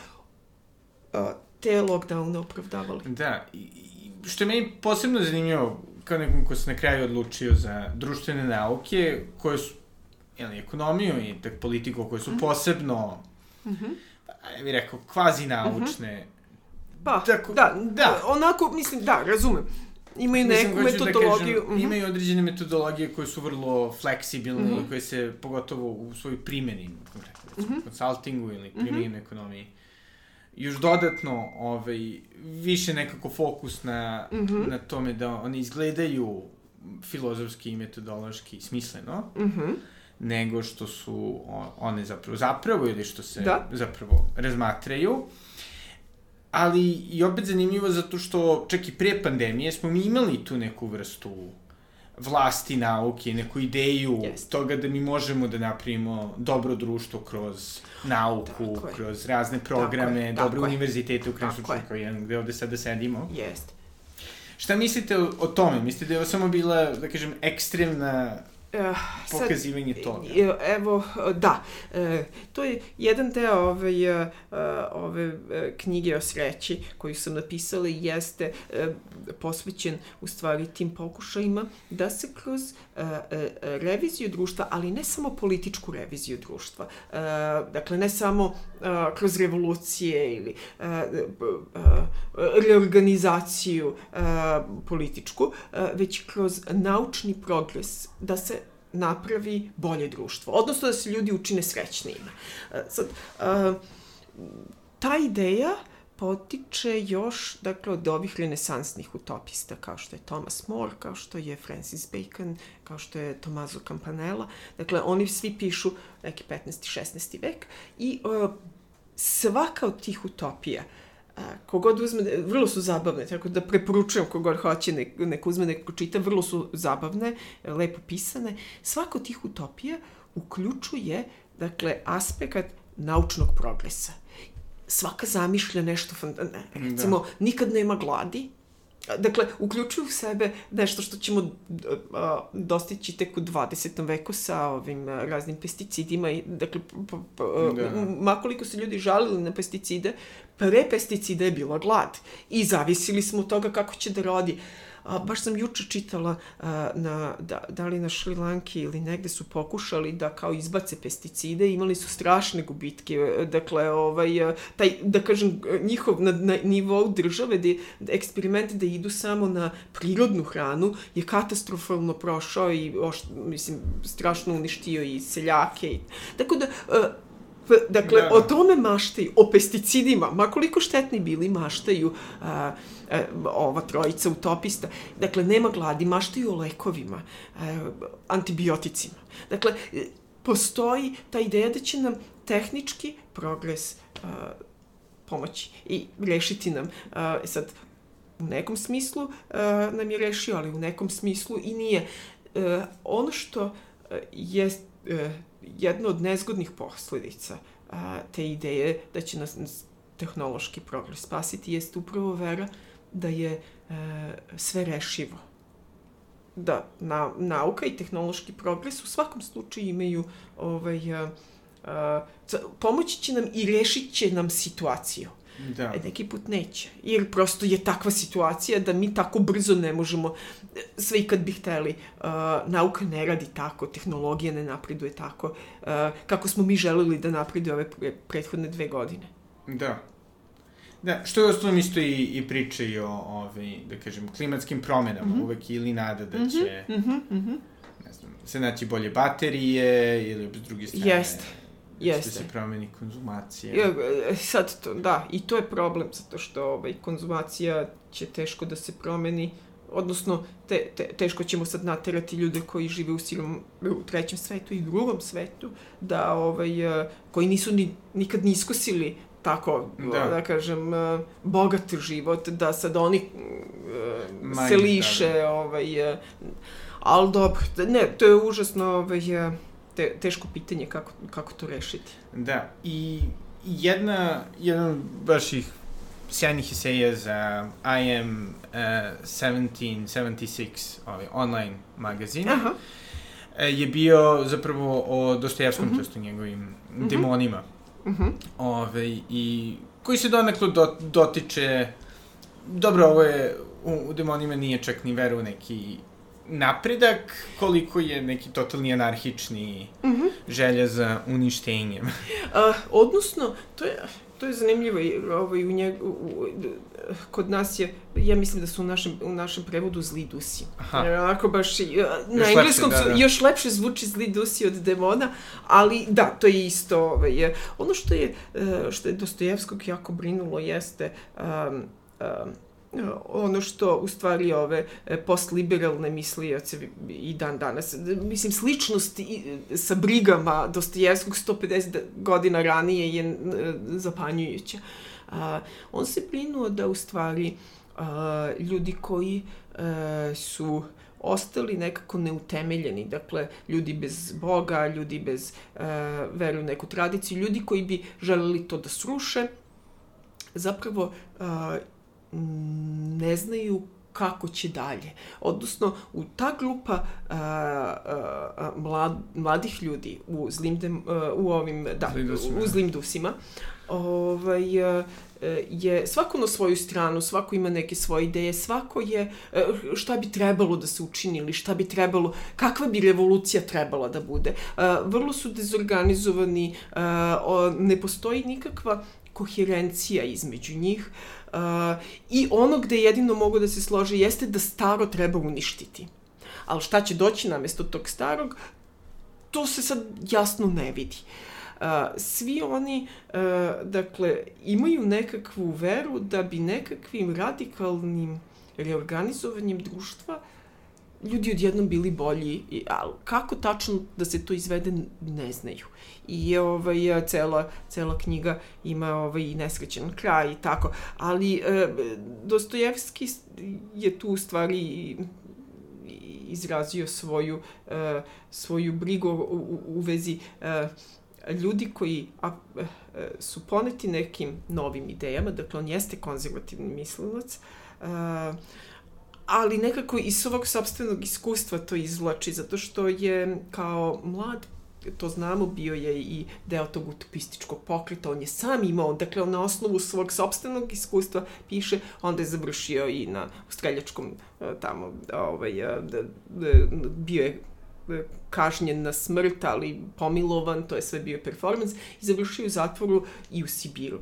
a, te lockdowne opravdavali. Da, i, što je meni posebno zanimljivo, kao nekom ko se na kraju odlučio za društvene nauke, koje su, jel, ekonomiju i tak politiku, koje su -hmm. posebno, mm -hmm. ja bih rekao, kvazi naučne. Mm -hmm. Pa, Tako, da, da, onako, mislim, da, razumem. Imaju neku mislim, metodologiju. Da kažem, mm -hmm. Imaju određene metodologije koje su vrlo fleksibilne mm -hmm. i koje se, pogotovo u svojoj primjeni, konkretno, mm -hmm. konsultingu ili primjeni mm -hmm. ekonomiji, još dodatno ovaj, više nekako fokus na, mm -hmm. na tome da oni izgledaju filozofski i metodološki smisleno, mm -hmm. nego što su one zapravo zapravo ili što se da. zapravo razmatraju. Ali i opet zanimljivo zato što čak i pre pandemije smo mi imali tu neku vrstu vlasti nauke, neku ideju yes. toga da mi možemo da napravimo dobro društvo kroz nauku, tako kroz razne programe, tako dobre tako univerzitete u krajem slučaju kao jedan gde ovde sada sedimo. Jeste. Šta mislite o, o tome? Mislite da je ovo samo bila, da kažem, ekstremna Uh, pokazivanje sad, toga. Evo, da, uh, to je jedan deo ove, ove knjige o sreći koju sam napisala i jeste posvećen u stvari tim pokušajima da se kroz reviziju društva, ali ne samo političku reviziju društva, dakle ne samo kroz revolucije ili reorganizaciju političku, već kroz naučni progres, da se napravi bolje društvo, odnosno da se ljudi učine srećnijima. E, sad, e, ta ideja potiče još, dakle, od ovih renesansnih utopista, kao što je Thomas More, kao što je Francis Bacon, kao što je Tomaso Campanella. Dakle, oni svi pišu neki 15. 16. vek i uh, svaka od tih utopija uh, kogod uzme, vrlo su zabavne, tako da preporučujem kogod hoće nek, nek uzme, neko čita, vrlo su zabavne, lepo pisane. Svako tih utopija uključuje, dakle, aspekt naučnog progresa. Svaka zamišlja nešto, ne, recimo, da. nikad nema gladi, Dakle, uključuju u sebe nešto što ćemo a, dostići tek u 20. veku sa ovim a, raznim pesticidima. I, dakle, p, p, da. makoliko se ljudi žalili na pesticide, pre pesticida je bila glad. I zavisili smo od toga kako će da rodi. A, baš sam juče čitala a, na, da, da li na Šrilanki ili negde su pokušali da kao izbace pesticide, imali su strašne gubitke, dakle, ovaj, taj, da kažem, njihov na, na nivou države, da, da eksperimenti da idu samo na prirodnu hranu je katastrofalno prošao i, oš, mislim, strašno uništio i seljake. I, tako da, a, dakle, da. o tome maštaju, o pesticidima, makoliko štetni bili, maštaju a, a, ova trojica utopista. Dakle, nema gladi, maštaju o lekovima, a, antibioticima. Dakle, postoji ta ideja da će nam tehnički progres a, pomoći i rešiti nam. A, sad, u nekom smislu a, nam je rešio, ali u nekom smislu i nije. A, ono što je jedna od nezgodnih posledica a, te ideje da će nas tehnološki progres spasiti jeste upravo vera da je e, sve rešivo. Da, na, nauka i tehnološki progres u svakom slučaju imaju ovaj, a, a, pomoći će nam i rešit će nam situaciju. Da. E, neki put neće. Jer prosto je takva situacija da mi tako brzo ne možemo, sve i kad bi hteli, uh, nauka ne radi tako, tehnologija ne napreduje tako, uh, kako smo mi želeli da napreduje ove pre, prethodne dve godine. Da. Da, što je osnovno isto i, i priče i o, ovaj, da kažem, klimatskim promenama, mm -hmm. uvek ili nada da će, Mm -hmm, mm -hmm. ne znam, se naći bolje baterije ili s druge strane. Jeste. Jeste. Se promeni konzumacija. Ja, e, sad to, da, i to je problem, zato što ovaj, konzumacija će teško da se promeni, odnosno te, te, teško ćemo sad naterati ljude koji žive u sirom, u trećem svetu i drugom svetu, da ovaj, e, koji nisu ni, nikad ni iskusili tako, da, da kažem, e, bogat život, da sad oni uh, se liše, da, da. ovaj, ali dobro, ne, to je užasno, ovaj, te, teško pitanje kako, kako to rešiti. Da, i jedna, jedan vaših sjajnih eseja za IM uh, 1776, ovaj, online magazin, Aha. Uh, je bio zapravo o Dostojevskom, uh -huh. to njegovim uh mhm. -huh. demonima. Uh -huh. Ove, i koji se donekle do, dotiče dobro, ovo je, u, u demonima nije čak ni veru neki napredak, koliko je neki totalni anarhični mm -hmm. želja za uništenjem. [LAUGHS] uh, odnosno, to je, to je zanimljivo, ovaj, u njeg, u, u, kod nas je, ja mislim da su u našem, u našem prevodu zli dusi. Aha. Ako baš, na još engleskom lepše, da, da. još lepše zvuči zli dusi od demona, ali da, to je isto. Ovaj, ono što je, e, što je Dostojevskog jako brinulo jeste um, um, ono što u stvari ove e, postliberalne mislioce i dan danas. Mislim, sličnost sa brigama Dostojevskog 150 godina ranije je zapanjujuća. A, on se brinuo da u stvari a, ljudi koji a, su ostali nekako neutemeljeni, dakle, ljudi bez Boga, ljudi bez veru u neku tradiciju, ljudi koji bi želeli to da sruše, zapravo ne znaju kako će dalje. Odnosno, u ta grupa a, a, mlad, mladih ljudi u zlim, dem, a, u ovim, da, zlim u zlim dusima, ovaj, a, je svako na svoju stranu, svako ima neke svoje ideje, svako je šta bi trebalo da se učini ili šta bi trebalo, kakva bi revolucija trebala da bude. Vrlo su dezorganizovani, ne postoji nikakva koherencija između njih. Uh, I ono gde jedino mogu da se slože jeste da staro treba uništiti. Ali šta će doći namesto tog starog, to se sad jasno ne vidi. Uh, svi oni, uh, dakle, imaju nekakvu veru da bi nekakvim radikalnim reorganizovanjem društva uh, ljudi odjednom bili bolji, ali kako tačno da se to izvede, ne znaju. I ovaj, cela, cela knjiga ima ovaj, nesrećen kraj i tako. Ali e, Dostojevski je tu u stvari izrazio svoju, e, svoju brigu u, u vezi e, ljudi koji a, e, su poneti nekim novim idejama, dakle on jeste konzervativni mislilac, e, ali nekako iz svog sobstvenog iskustva to izvlači, zato što je kao mlad to znamo, bio je i deo tog utopističkog pokreta, on je sam imao, dakle on na osnovu svog sobstvenog iskustva piše, onda je završio i na streljačkom e, tamo, ovaj, e, bio je e, kažnjen na smrt, ali pomilovan, to je sve bio performans, i završio u zatvoru i u Sibiru,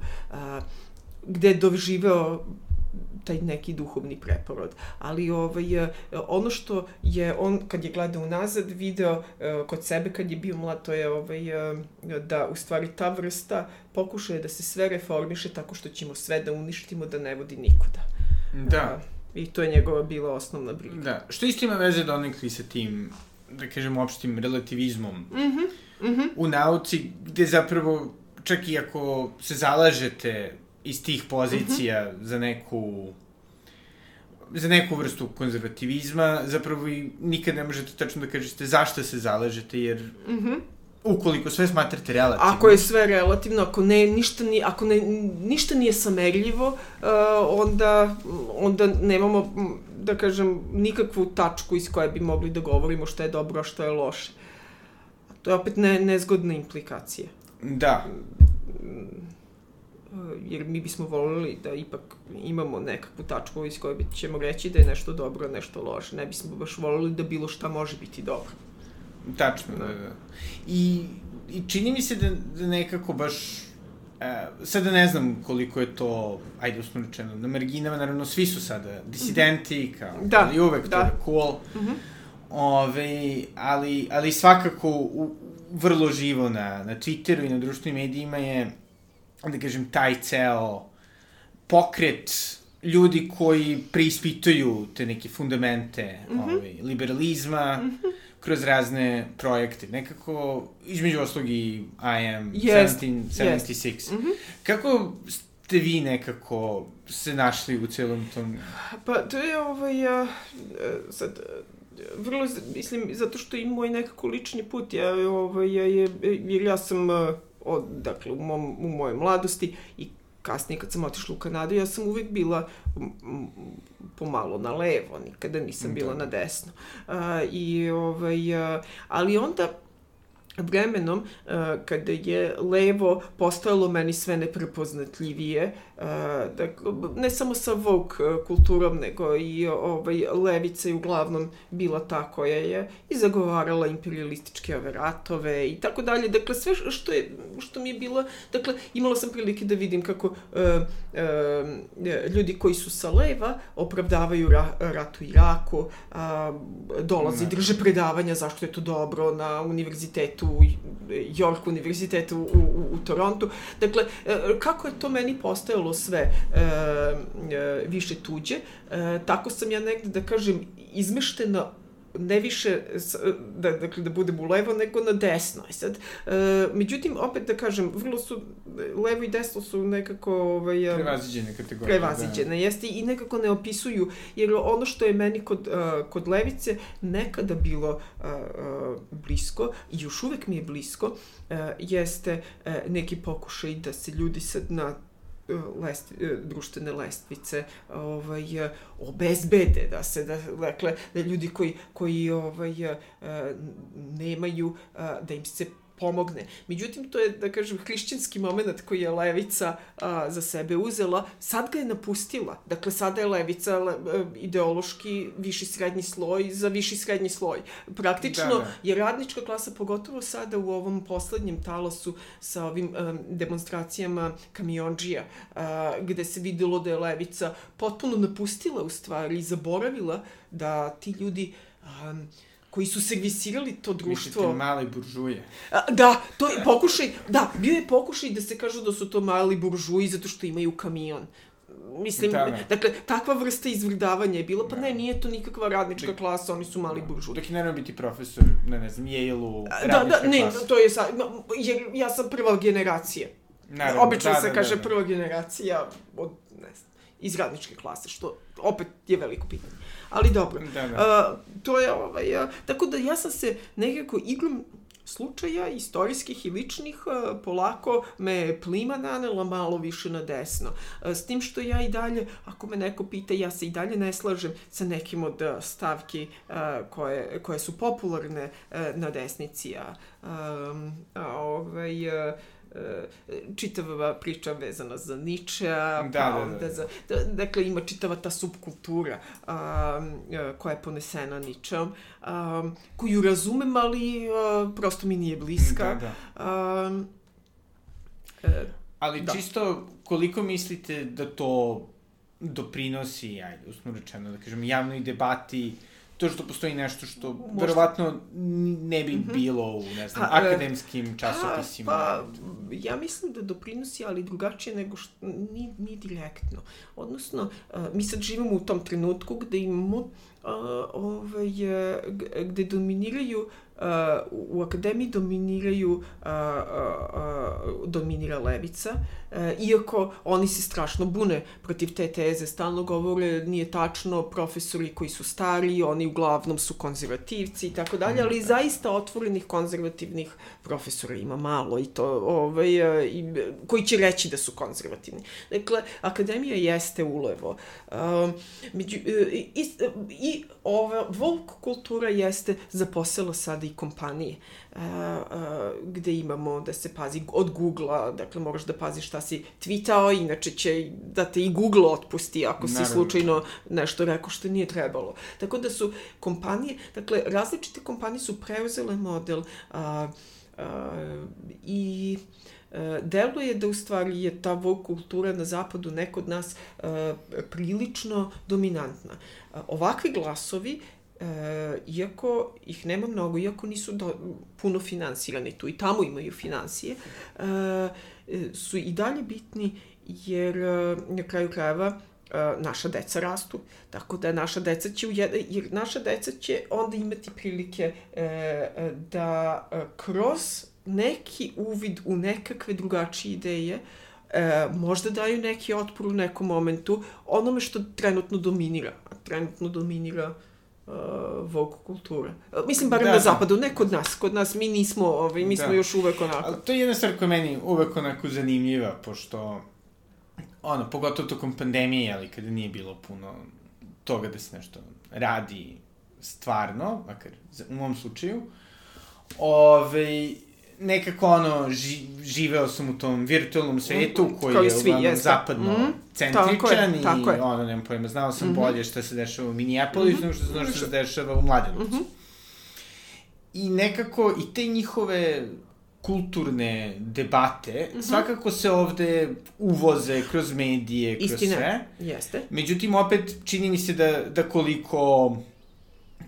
gde je doživeo taj neki duhovni preporod. Ali ovaj, e, ono što je on, kad je gledao unazad, video e, kod sebe kad je bio mlad, to je ovaj, e, da u stvari ta vrsta pokušaje da se sve reformiše tako što ćemo sve da uništimo, da ne vodi nikuda. Da. I to je njegova bila osnovna briga. Da. Što isto ima veze donekli sa tim, da kažem, opštim relativizmom mm -hmm. Mm -hmm. u nauci, gde zapravo, čak i ako se zalažete iz tih pozicija mm -hmm. za neku za neku vrstu konzervativizma, zapravo i nikad ne možete tačno da kažete zašto se zalažete, jer mm -hmm. Ukoliko sve smatrate relativno. Ako je sve relativno, ako ne, ništa, ni, ako ne, ništa nije samerljivo, uh, onda, onda nemamo, da kažem, nikakvu tačku iz koje bi mogli da govorimo šta je dobro, a šta je loše. To je opet ne, nezgodna implikacija. Da. Jer mi bismo volili da ipak imamo nekakvu tačku iz koje ćemo reći da je nešto dobro, nešto loše. Ne bismo baš volili da bilo šta može biti dobro. Tačno, da, da. I, i čini mi se da, da nekako baš E, sada ne znam koliko je to, ajde usno rečeno, na marginama, naravno svi su sada disidenti, kao, da, ali uvek da. to je cool. Mm -hmm. Ove, ali, ali svakako u, vrlo živo na, na Twitteru i na društvenim medijima je, da kažem, taj ceo pokret ljudi koji preispituju te neke fundamente mm -hmm. ovaj, liberalizma, mm -hmm kroz razne projekte. Nekako, između oslog i I am yes. 1776. Yes. Mm -hmm. Kako ste vi nekako se našli u celom tom... Pa, to je ovaj, uh, sad, vrlo, mislim, zato što i moj nekako lični put, ja, ovaj, ja, je, jer ja sam, od, dakle, u, mom, u mojoj mladosti i kasnije kad sam otišla u Kanadu, ja sam uvek bila pomalo na levo, nikada nisam bila da. na desno. Uh, I, ovaj, uh, ali onda vremenom, uh, kada je levo postojalo meni sve neprepoznatljivije, dakle, ne samo sa Vogue kulturom, nego i ovaj, levica je uglavnom bila ta koja je i zagovarala imperialističke ove ratove i tako dalje. Dakle, sve što, je, što mi je bilo, dakle, imala sam prilike da vidim kako uh, uh, ljudi koji su sa leva opravdavaju ra, rat u Iraku, uh, dolazi, ne. drže predavanja zašto je to dobro na univerzitetu u York univerzitetu u, u, u Torontu. Dakle, e, kako je to meni postajalo sve e, e, više tuđe, e, tako sam ja negde, da kažem, izmeštena ne više da, dakle, da budem u levo, nego na desno. I sad, e, međutim, opet da kažem, vrlo su, levo i desno su nekako... Ovaj, prevaziđene kategorije. Prevaziđene, da. jeste, i nekako ne opisuju, jer ono što je meni kod, uh, kod levice nekada bilo blisko, i još uvek mi je blisko, jeste neki pokušaj da se ljudi sad na lest, društvene lestvice ovaj, obezbede, da se, da, dakle, da ljudi koji, koji ovaj, nemaju, da im se pomogne. Međutim, to je, da kažem, hrišćanski moment koji je levica a, za sebe uzela, sad ga je napustila. Dakle, sada je levica le, e, ideološki viši srednji sloj za viši srednji sloj. Praktično da, da. je radnička klasa, pogotovo sada u ovom poslednjem talosu sa ovim a, e, demonstracijama kamionđija, a, gde se videlo da je levica potpuno napustila u stvari i zaboravila da ti ljudi a, koji su servisirali to društvo. Mislite mali buržuje. A, da, to je pokušaj, da, bio je pokušaj da se kažu da su to mali buržuji zato što imaju kamion. Mislim, da, da. dakle, takva vrsta izvrdavanja je bila, pa da. ne, nije to nikakva radnička da. klasa, oni su mali buržuji. Dok je naravno biti profesor, ne, ne znam, Yale-u, Da, da, ne, klasa. to je sad, jer ja sam prva generacija. Naravno, Obično da, se da, kaže da, da. prva generacija od, ne znam, iz radničke klase, što opet je veliko pitanje. Ali dobro. Da, da. Uh, to je ovaj, uh, tako da ja sam se nekako iglom slučaja istorijskih i ličnih polako me plima nanela malo više na desno. S tim što ja i dalje, ako me neko pita, ja se i dalje ne slažem sa nekim od stavki koje, koje su popularne na desnici. A, um, a ovaj, čitava priča vezana za Ničea, da, pa da, onda da, da. za... Da, dakle, ima čitava ta subkultura a, koja je ponesena Ničeom, a, koju razumem, ali a, prosto mi nije bliska. Da, da. A, e, ali da. čisto, koliko mislite da to doprinosi, ajde, usno rečeno, da kažem, javnoj debati, uh, to što postoji nešto što Možda... verovatno ne bi mm -hmm. bilo u, ne znam, pa, e, akademskim časopisima. Pa, ja mislim da doprinosi, ali drugačije nego što, ni, ni direktno. Odnosno, uh, mi sad živimo u tom trenutku gde imamo uh, ovaj, gde dominiraju uh, u akademiji dominiraju uh, uh, uh, dominira levica, E, iako oni se strašno bune protiv te teze, stalno govore nije tačno, profesori koji su stari, oni uglavnom su konzervativci i tako dalje, ali zaista otvorenih konzervativnih profesora ima malo i to, ovaj, e, i, koji će reći da su konzervativni. Dakle, akademija jeste ulevo. Um, među, e, i, i ova volk kultura jeste zaposela sada i kompanije uh, uh, gde imamo da se pazi od Google-a, dakle moraš da paziš šta si tweetao, inače će da te i Google otpusti ako Naravno. si slučajno nešto rekao što nije trebalo. Tako da su kompanije, dakle različite kompanije su preuzele model uh, uh, i uh, deluje da u stvari je ta vogue kultura na zapadu nekod nas uh, prilično dominantna. Uh, ovakvi glasovi e, iako ih nema mnogo, iako nisu do, puno finansirani tu i tamo imaju financije, e, su i dalje bitni jer e, na kraju krajeva naša deca rastu. Tako da naša deca će, jer naša deca će onda imati prilike e, da kroz neki uvid u nekakve drugačije ideje e, možda daju neki otpor u nekom momentu onome što trenutno dominira. A trenutno dominira Vogue kultura. Mislim, barem da, na zapadu, ne kod nas. Kod nas mi nismo, ovaj, mi da. smo još uvek onako. Ali to je jedna stvar koja meni uvek onako zanimljiva, pošto, ono, pogotovo tokom pandemije, ali kada nije bilo puno toga da se nešto radi stvarno, makar u mom slučaju, ove, ovaj, nekako ono, ži, živeo sam u tom virtualnom svetu mm, koji je svi, uglavnom zapadno mm, centričan je, i je. ono, nemam pojma, znao sam mm -hmm. bolje šta se dešava u Minneapolisu, mm -hmm. što se znao šta se dešava u Mladenovcu. Mm -hmm. I nekako, i te njihove kulturne debate, mm -hmm. svakako se ovde uvoze kroz medije, kroz Istina, sve. jeste. Međutim, opet, čini mi se da, da koliko,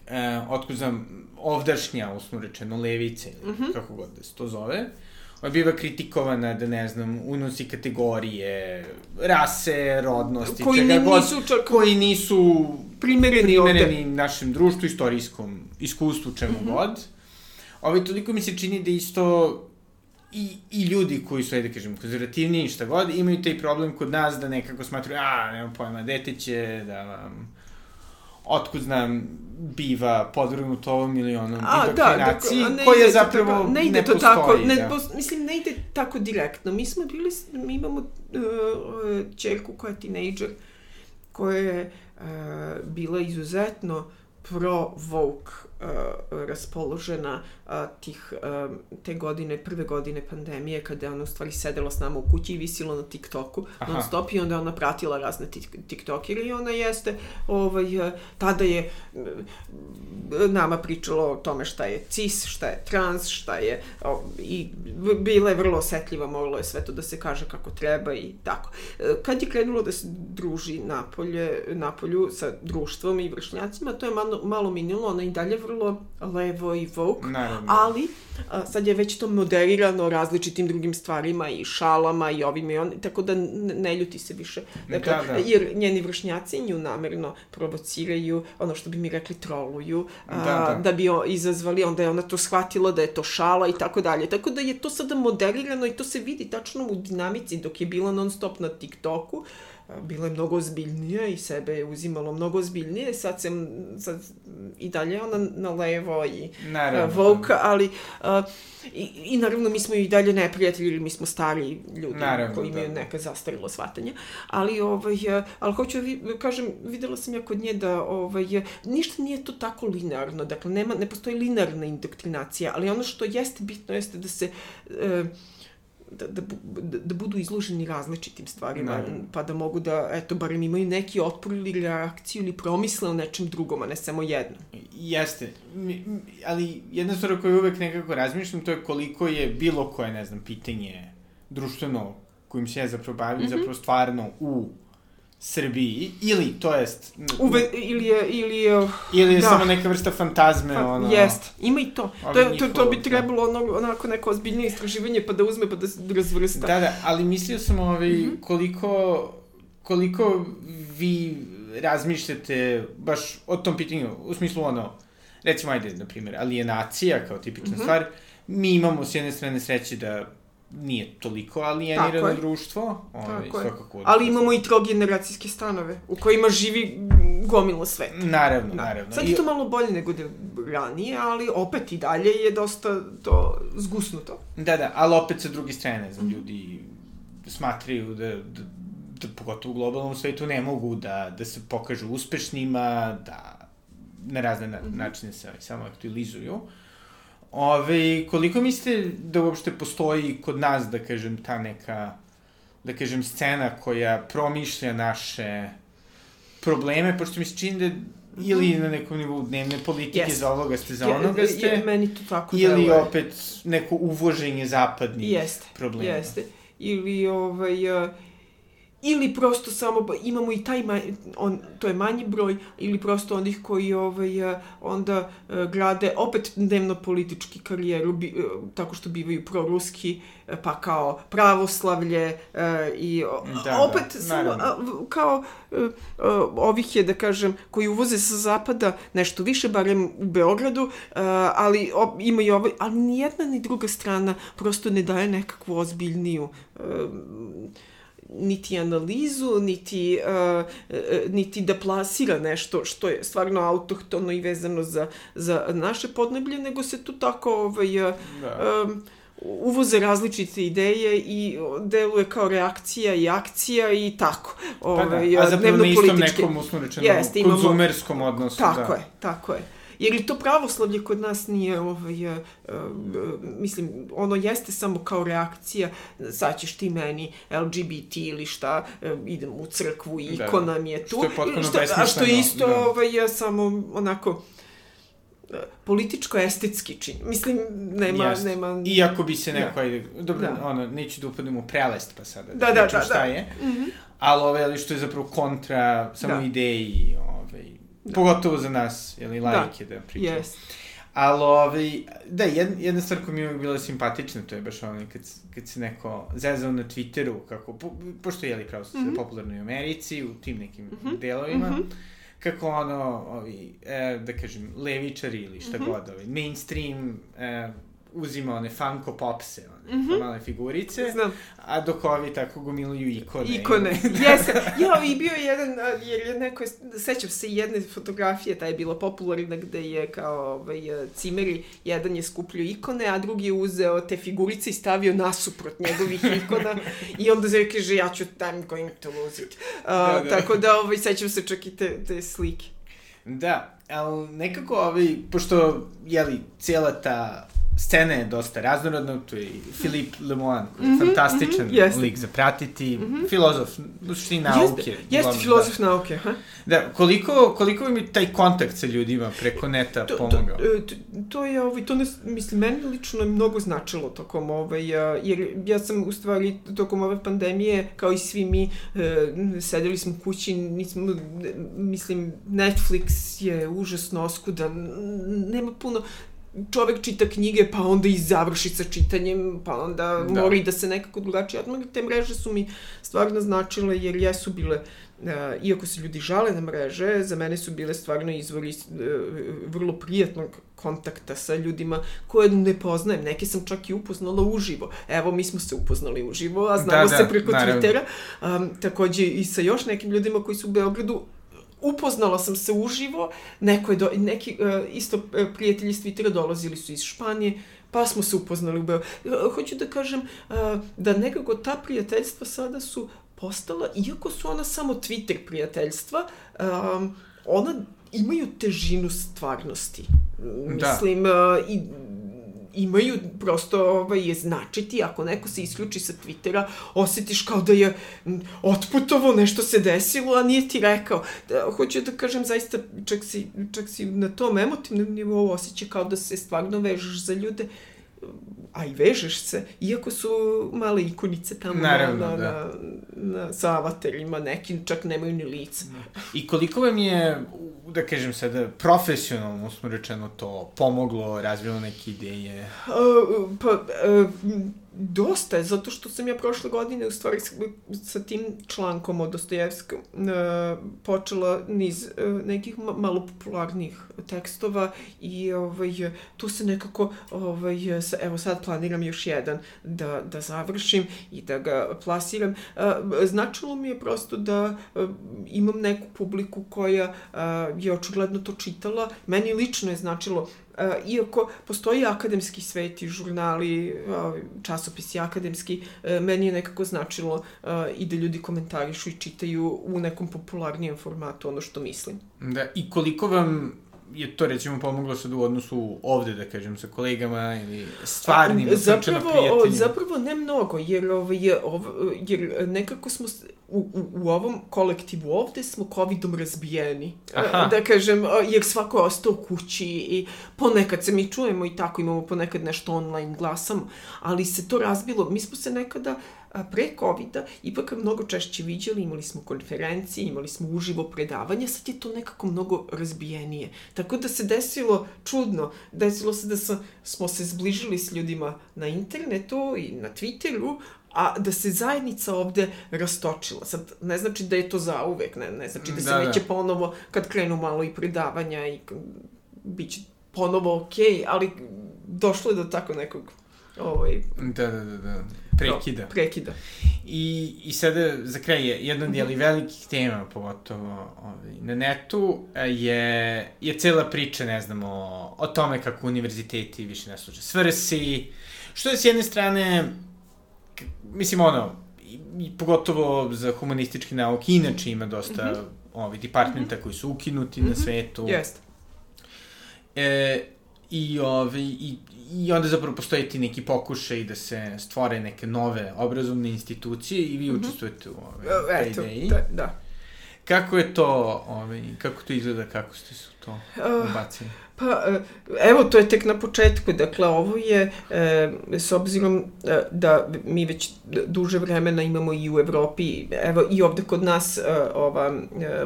e, otkud znam, ovdašnja, usno rečeno, levice, ili mm -hmm. kako god da se to zove, ona biva kritikovana da, ne znam, unosi kategorije, rase, rodnosti, koji čega god, nisu čak... koji nisu primereni, primereni ovde. našem društvu, istorijskom iskustvu, čemu mm -hmm. god. Ovaj, toliko mi se čini da isto i, i ljudi koji su, ajde da kažem, konzervativni i šta god, imaju taj problem kod nas da nekako smatruju, a, nema pojma, dete će da vam otkud znam, biva podvrgnut ovom ili onom A, indokrinaciji, da, koja zapravo tako, ne, ide ne to postoji. Tako, ne, da. pos, mislim, ne ide tako direktno. Mi smo bili, mi imamo uh, čerku koja je tinejdžer, koja je uh, bila izuzetno pro-vogue uh, raspoložena uh, tih, uh, te godine, prve godine pandemije, kada je ona u stvari sedela s nama u kući i visila na TikToku Aha. non stop i onda ona pratila razne TikTokere i ona jeste, ovaj, tada je nama pričala o tome šta je cis, šta je trans, šta je, i bila je vrlo osetljiva, moglo je sve to da se kaže kako treba i tako. Kad je krenulo da se druži napolje, napolju sa društvom i vršnjacima, to je malo, malo minilo, ona i dalje vrlo levo i vogue, Naravno. ali a, sad je već to moderirano različitim drugim stvarima i šalama i ovim i on, tako da ne ljuti se više. Dakle, da, da. Jer njeni vršnjaci nju namerno provociraju, ono što bi mi rekli troluju, a, da, da. da bi o, izazvali, onda je ona to shvatila da je to šala i tako dalje. Tako da je to sada moderirano i to se vidi tačno u dinamici dok je bila non stop na TikToku bila je mnogo ozbiljnija i sebe je uzimalo mnogo ozbiljnije, sad se sad, i dalje ona na levo i naravno. Vogue, ali uh, i, i naravno mi smo i dalje neprijatelji, ili mi smo stari ljudi naravno, koji imaju da. neka zastarilo shvatanje, ali, ovaj, ali hoću da kažem, videla sam ja kod nje da ovaj, ništa nije to tako linearno, dakle nema, ne postoji linearna indoktrinacija, ali ono što jeste bitno jeste da se uh, da, da, da budu izloženi različitim stvarima, da. pa da mogu da, eto, barem imaju neki otpor ili reakciju ili promisle o nečem drugom, a ne samo jedno. Jeste, ali jedna stvar koju uvek nekako razmišljam, to je koliko je bilo koje, ne znam, pitanje društveno kojim se ja zapravo bavim, mm -hmm. zapravo stvarno u Srbiji, ili, to jest... Uve, ili je, ili je... Ili je da. samo neka vrsta fantazme, pa, ono... Jest, ima i to. To, to, to bi da. trebalo ono, onako neko ozbiljnije istraživanje, pa da uzme, pa da se razvrsta. Da, da, ali mislio sam ovaj, mm -hmm. koliko, koliko vi razmišljate baš o tom pitanju, u smislu ono, recimo, ajde, na primjer, alienacija kao tipična mm -hmm. stvar, mi imamo s jedne strane sreće da nije toliko alijenirano društvo. Ovaj, Tako svakako, Ali imamo i trogeneracijske stanove u kojima živi gomilo sveta. Naravno, da. naravno. Sad je to malo bolje nego da ranije, ali opet i dalje je dosta to zgusnuto. Da, da, ali opet sa druge strane, ne znam, mm. ljudi smatraju da, da, da pogotovo u globalnom svetu ne mogu da, da se pokažu uspešnima, da na razne na, mm -hmm. načine se samo aktualizuju. Ove, koliko mislite da uopšte postoji kod nas, da kažem, ta neka, da kažem, scena koja promišlja naše probleme, pošto mi se čini da ili na nekom nivou dnevne politike yes. za ovoga ste, za onoga ste, je, meni to tako ili deluje. opet neko uvoženje zapadnih Jeste. problema. Jeste, ili ovaj, ili prosto samo imamo i taj manj, on to je manji broj ili prosto onih koji ovaj eh, onda eh, grade opet dnevno politički karijeru bi, eh, tako što bivaju proruski pa kao pravoslavlje i da, opet da, samo kao ovih je da kažem koji uvoze sa zapada nešto više barem u Beogradu ali ima i ovaj ali ni jedna ni druga strana prosto ne daje nekakvu ozbiljniju niti analizu, niti, uh, uh, niti da plasira nešto što je stvarno autohtono i vezano za, za naše podneblje, nego se tu tako ovaj, uh, da. um, uvoze različite ideje i deluje kao reakcija i akcija i tako. Ovaj, pa da, ovaj, a zapravo na istom nekom, usmo rečeno, Jeste, konzumerskom odnosu. Tako da. je, tako je. Jer i to pravoslavlje kod nas nije, ovaj, uh, uh, mislim, ono jeste samo kao reakcija, sad ćeš ti meni LGBT ili šta, uh, idem u crkvu da, ikona da. mi je tu. Što je potpuno što. A što je isto, da. ovaj, ja samo onako, političko-estetski čin. Mislim, nema... Jest. nema... Iako bi se neko, da. ajde, dobro, da. ono, neću da upadnem u prelest pa sada, da, da, da, da, šta da. je, mm -hmm. ali, ove, ali što je zapravo kontra samo da. ideji, Da. Pogotovo za nas, jeli, lajke da, da pričamo. Yes. Ali, ovaj, da, jedna, jedna stvar koja mi je bila simpatična, to je baš ono, kad, kad se neko zezao na Twitteru, kako, po, pošto je, jeli, pravo mm -hmm. popularno u Americi, u tim nekim mm -hmm. delovima, mm -hmm kako ono, ovi, e, da kažem, levičari ili šta mm -hmm. god, ovi, mainstream e, uzima one Funko Popse, one mm -hmm. male figurice, Znam. a dok ovi tako gomiluju ikone. Ikone, [LAUGHS] [LAUGHS] jesam. Ja, i bio je jedan, jer je neko, sećam se jedne fotografije, ta je bila popularna, gde je kao ovaj, cimeri, jedan je skupljio ikone, a drugi je uzeo te figurice i stavio nasuprot njegovih [LAUGHS] ikona i onda se kaže, ja ću I'm going to lose it. Uh, da, da. Tako da, ovaj, sećam se čak i te, te slike. Da, ali nekako, ovaj, pošto, jeli, cijela ta scena je dosta raznorodna, tu je i Philippe Lemoine, koji je mm -hmm, fantastičan mm -hmm, lik za pratiti, mm -hmm. filozof, u suštini nauke. Jeste, jeste filozof da. nauke, ha? Da, koliko, koliko mi taj kontakt sa ljudima preko neta to, pomogao? To, to, to je, ovaj, to ne, mislim, meni lično je mnogo značilo tokom ovaj, jer ja sam u stvari tokom ove pandemije, kao i svi mi, e, sedeli smo kući, nismo, mislim, Netflix je užasno oskudan, nema puno, čovek čita knjige, pa onda i završi sa čitanjem, pa onda da. mora i da se nekako drugačije odmori. Te mreže su mi stvarno značile, jer jesu bile, uh, iako se ljudi žale na mreže, za mene su bile stvarno izvori uh, vrlo prijatnog kontakta sa ljudima koje ne poznajem. Neke sam čak i upoznala uživo. Evo, mi smo se upoznali uživo, a znamo da, da, se preko naravno. Twittera. Um, takođe i sa još nekim ljudima koji su u Beogradu upoznala sam se uživo, neko je do, neki uh, isto uh, prijatelji iz Twittera dolazili su iz Španije, pa smo se upoznali u Beogradu. Uh, hoću da kažem uh, da nekako ta prijateljstva sada su postala, iako su ona samo Twitter prijateljstva, um, ona imaju težinu stvarnosti. Da. Mislim, uh, i imaju prosto ovaj, značiti, ako neko se isključi sa Twittera, osjetiš kao da je otputovo, nešto se desilo, a nije ti rekao. Da, hoću da kažem, zaista, čak si, čak si na tom emotivnom nivou osjeća kao da se stvarno vežeš za ljude a i vežeš se, iako su male ikonice tamo Naravno, na, na, da. na, na, sa avatarima, neki čak nemaju ni lica. I koliko vam je, da kažem sada, profesionalno, smo rečeno, to pomoglo, razvilo neke ideje? Uh, pa, uh, dosta je, zato što sam ja prošle godine u stvari sa, tim člankom o Dostojevskom uh, počela niz uh, nekih ma malo popularnih tekstova i ovaj, tu se nekako, ovaj, sa, evo sad planiram još jedan da, da završim i da ga plasiram. Uh, značilo mi je prosto da uh, imam neku publiku koja uh, je očigledno to čitala. Meni lično je značilo Uh, iako postoji akademski svet i žurnali, uh, časopisi akademski, uh, meni je nekako značilo i da ljudi komentarišu i čitaju u nekom popularnijem formatu ono što mislim. Da, i koliko vam je to recimo pomoglo sad u odnosu ovde, da kažem, sa kolegama ili stvarnim, zapravo, zapravo ne mnogo, jer, ovaj, ov, jer nekako smo u, u, u ovom kolektivu ovde smo covidom razbijeni. Aha. Da kažem, jer svako je ostao kući i ponekad se mi čujemo i tako imamo ponekad nešto online glasamo, ali se to razbilo. Mi smo se nekada pre covid ipak mnogo češće viđali, imali smo konferencije, imali smo uživo predavanje, sad je to nekako mnogo razbijenije. Tako da se desilo čudno, desilo se da smo se zbližili s ljudima na internetu i na Twitteru, a da se zajednica ovde rastočila. Sad, ne znači da je to zauvek, ne, ne znači da se da, neće da. ponovo, kad krenu malo i predavanja i bit će ponovo okej, okay, ali došlo je do tako nekog ovaj, da, da, da, da. Prekida. No, prekida. I, I sada, za kraj, je jedan od jeli, velikih tema, pogotovo ovaj, na netu, je, je cela priča, ne znam, o, o tome kako univerziteti više ne služe svrsi, što je s jedne strane mislim, ono, i, i pogotovo za humanistički nauke, inače ima dosta mm -hmm. ovi departmenta mm -hmm. koji su ukinuti mm -hmm. na mhm. svetu. Jeste. E, i, ovi, i, I onda zapravo postoje ti neki pokušaj da se stvore neke nove obrazovne institucije i vi mm -hmm. učestvujete u ove, Eto, da, da. Kako je to, ovaj, kako to izgleda, kako ste su to uh, ubacili? Pa, e, evo, to je tek na početku. Dakle, ovo je, e, s obzirom e, da mi već duže vremena imamo i u Evropi, evo, i ovde kod nas ova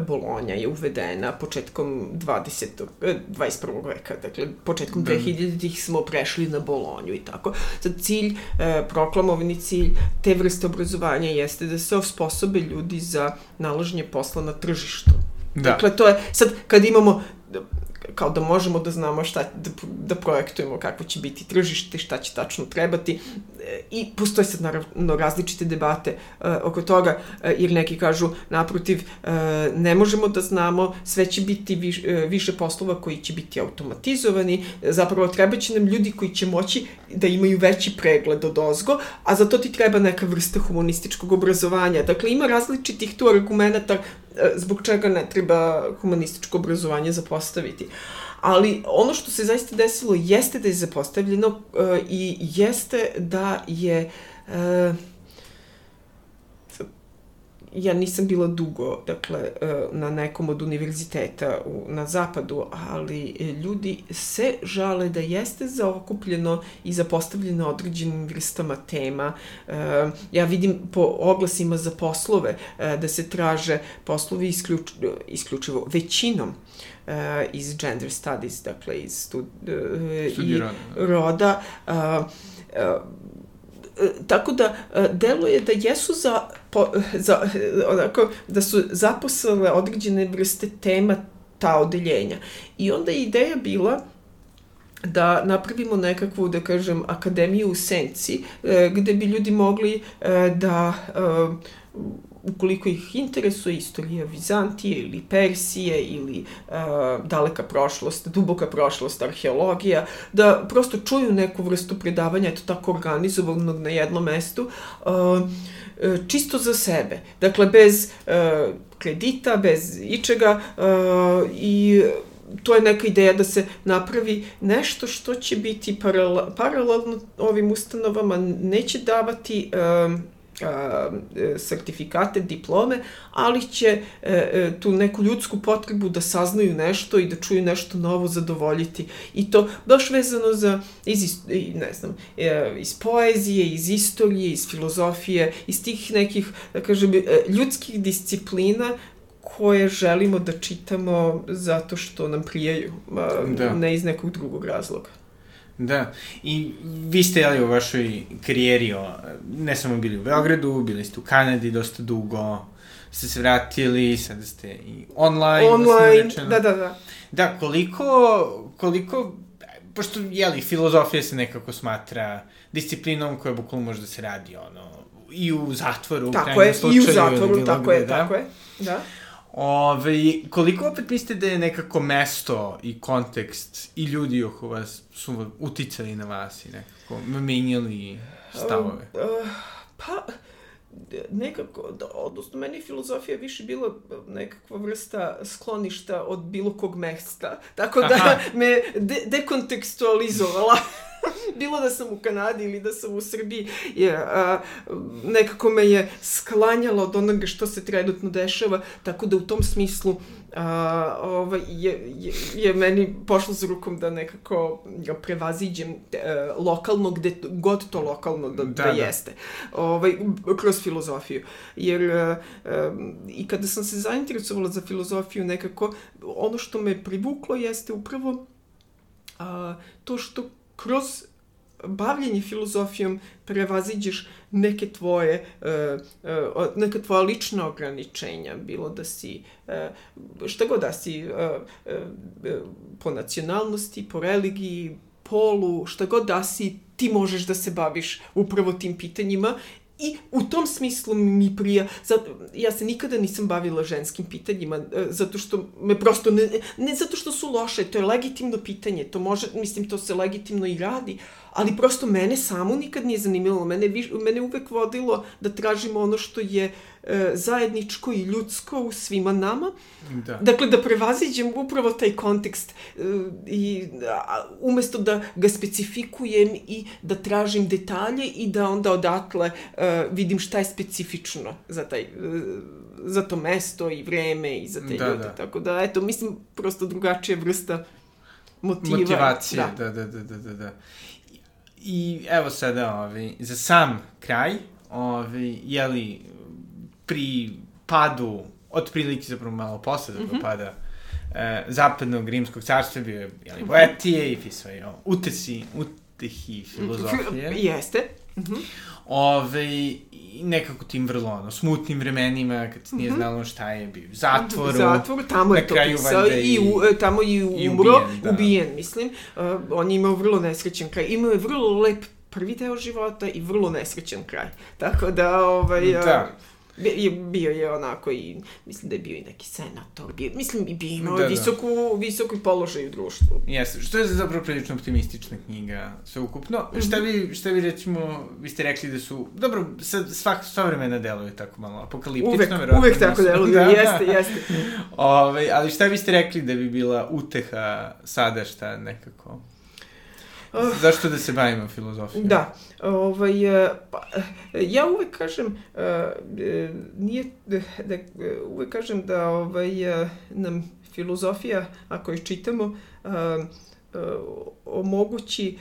Bolonja je uvedena početkom 20. 21. veka, dakle, početkom da. 2000-ih smo prešli na Bolonju i tako. Sad, cilj, proklamovani cilj te vrste obrazovanja jeste da se osposobe ljudi za nalaženje posla na tržištu. Da. Dakle, to je, sad, kad imamo kao da možemo da znamo šta, da, da projektujemo kako će biti tržište, šta će tačno trebati i postoje sad naravno različite debate uh, oko toga, uh, jer neki kažu naprotiv, uh, ne možemo da znamo, sve će biti viš, uh, više poslova koji će biti automatizovani, zapravo treba će nam ljudi koji će moći da imaju veći pregled od ozgo, a za to ti treba neka vrsta humanističkog obrazovanja. Dakle, ima različitih tu argumenta zbog čega ne treba humanističko obrazovanje zapostaviti. Ali ono što se zaista desilo jeste da je zapostavljeno uh, i jeste da je uh, ja nisam bila dugo, dakle, e, na nekom od univerziteta u, na zapadu, ali ljudi se žale da jeste zaokupljeno i zapostavljeno određenim vrstama tema. E, ja vidim po oglasima za poslove e, da se traže poslovi isključ, isključivo većinom iz gender studies, dakle iz stud, i roda. roda E, tako da e, deluje da jesu za, po, [LAUGHS] za onako, da su zaposlale određene vrste tema ta odeljenja. I onda je ideja bila da napravimo nekakvu, da kažem, akademiju u senci, e, gde bi ljudi mogli da ukoliko ih interesuje istorija Vizantije ili Persije ili uh, daleka prošlost, duboka prošlost, arheologija, da prosto čuju neku vrstu predavanja, eto tako organizovanog na jednom mestu, uh, čisto za sebe. Dakle, bez uh, kredita, bez ičega uh, i to je neka ideja da se napravi nešto što će biti paralelno ovim ustanovama, neće davati e, sertifikate, diplome, ali će e, e, tu neku ljudsku potrebu da saznaju nešto i da čuju nešto novo zadovoljiti. I to baš vezano za, iz, ne znam, e, iz poezije, iz istorije, iz filozofije, iz tih nekih, da kažem, e, ljudskih disciplina koje želimo da čitamo zato što nam prijaju, da. ne iz nekog drugog razloga. Da, i vi ste jeli u vašoj karijeri, o, ne samo bili u Beogradu, bili ste u Kanadi dosta dugo, ste se vratili, sada ste i online. Online, da, da, da. Da, koliko, koliko, pošto, jeli, filozofija se nekako smatra disciplinom koja bukvalno može da se radi, ono, i u zatvoru, tako u je, slučaju. i u zatvoru, tako je, da? tako je, da. Ove, koliko opet mislite da je nekako mesto i kontekst i ljudi oko vas su uticali na vas i nekako menjali stavove? Uh, uh, pa, nekako, da, odnosno meni filozofija više bila nekakva vrsta skloništa od bilo kog mesta. Tako da Aha. [LAUGHS] me de dekontekstualizovala. [LAUGHS] bilo da sam u Kanadi ili da sam u Srbiji, je, a, nekako me je sklanjalo od onoga što se trenutno dešava, tako da u tom smislu a, ovaj, je, je, je meni pošlo za rukom da nekako ga prevaziđem e, lokalno, gde god to lokalno da, da, da, da. jeste, ovaj, kroz filozofiju. Jer a, a, i kada sam se zainteresovala za filozofiju nekako, ono što me privuklo jeste upravo a, to što kroz bavljenje filozofijom prevaziđeš neke tvoje, uh, uh, neka tvoja lična ograničenja, bilo da si, uh, šta god da si, po nacionalnosti, po religiji, polu, šta god da si, ti možeš da se baviš upravo tim pitanjima I u tom smislu mi prija, zato, ja se nikada nisam bavila ženskim pitanjima, e, zato što me prosto, ne, ne zato što su loše, to je legitimno pitanje, to može, mislim, to se legitimno i radi, ali prosto mene samo nikad nije zanimalo, mene, mene uvek vodilo da tražimo ono što je e, zajedničko i ljudsko u svima nama. Da. Dakle, da prevaziđem upravo taj kontekst e, i a, umesto da ga specifikujem i da tražim detalje i da onda odatle e, vidim šta je specifično za taj e, za to mesto i vreme i za te da, ljude. Da. Tako da, eto, mislim, prosto drugačija vrsta motiva. Motivacije, da, da, da, da, da. da. I evo sada, ovaj, za sam kraj, ovaj, jeli, pri padu, otprilike zapravo malo posle mm -hmm. pada, e, zapadnog rimskog carstva bio je jeli, poetije i pisao je utesi, utehi filozofije. Jeste. Mm -hmm. Ove, nekako tim vrlo ono, smutnim vremenima, kad se nije mm -hmm. znalo šta je bio u zatvoru. Zatvor, tamo je to pisao i, u, e, tamo i umro, i ubijen, da. ubijen mislim. Uh, on je imao vrlo nesrećen kraj. Imao je vrlo lep prvi deo života i vrlo nesrećen kraj. Tako da, ovaj... Da. Uh, bio je onako i, mislim da je bio i neki senator, bio, mislim i bio imao da, visoku, da. visoku položaj u društvu. Jeste, što je zapravo prilično optimistična knjiga, sve ukupno. Mm -hmm. Šta vi, šta vi recimo, vi ste rekli da su, dobro, sad svak, sva vremena deluje tako malo apokaliptično, uvek, verovatno. Uvek tako deluje, [LAUGHS] da, jeste, jeste. Ove, ali šta vi ste rekli da bi bila uteha sada šta nekako? Zašto da se bavimo filozofijom? Da, ovaj, e, pa, ja uvek kažem, e, nije, da, uvek kažem da ovaj, nam filozofija, ako je čitamo, omogući,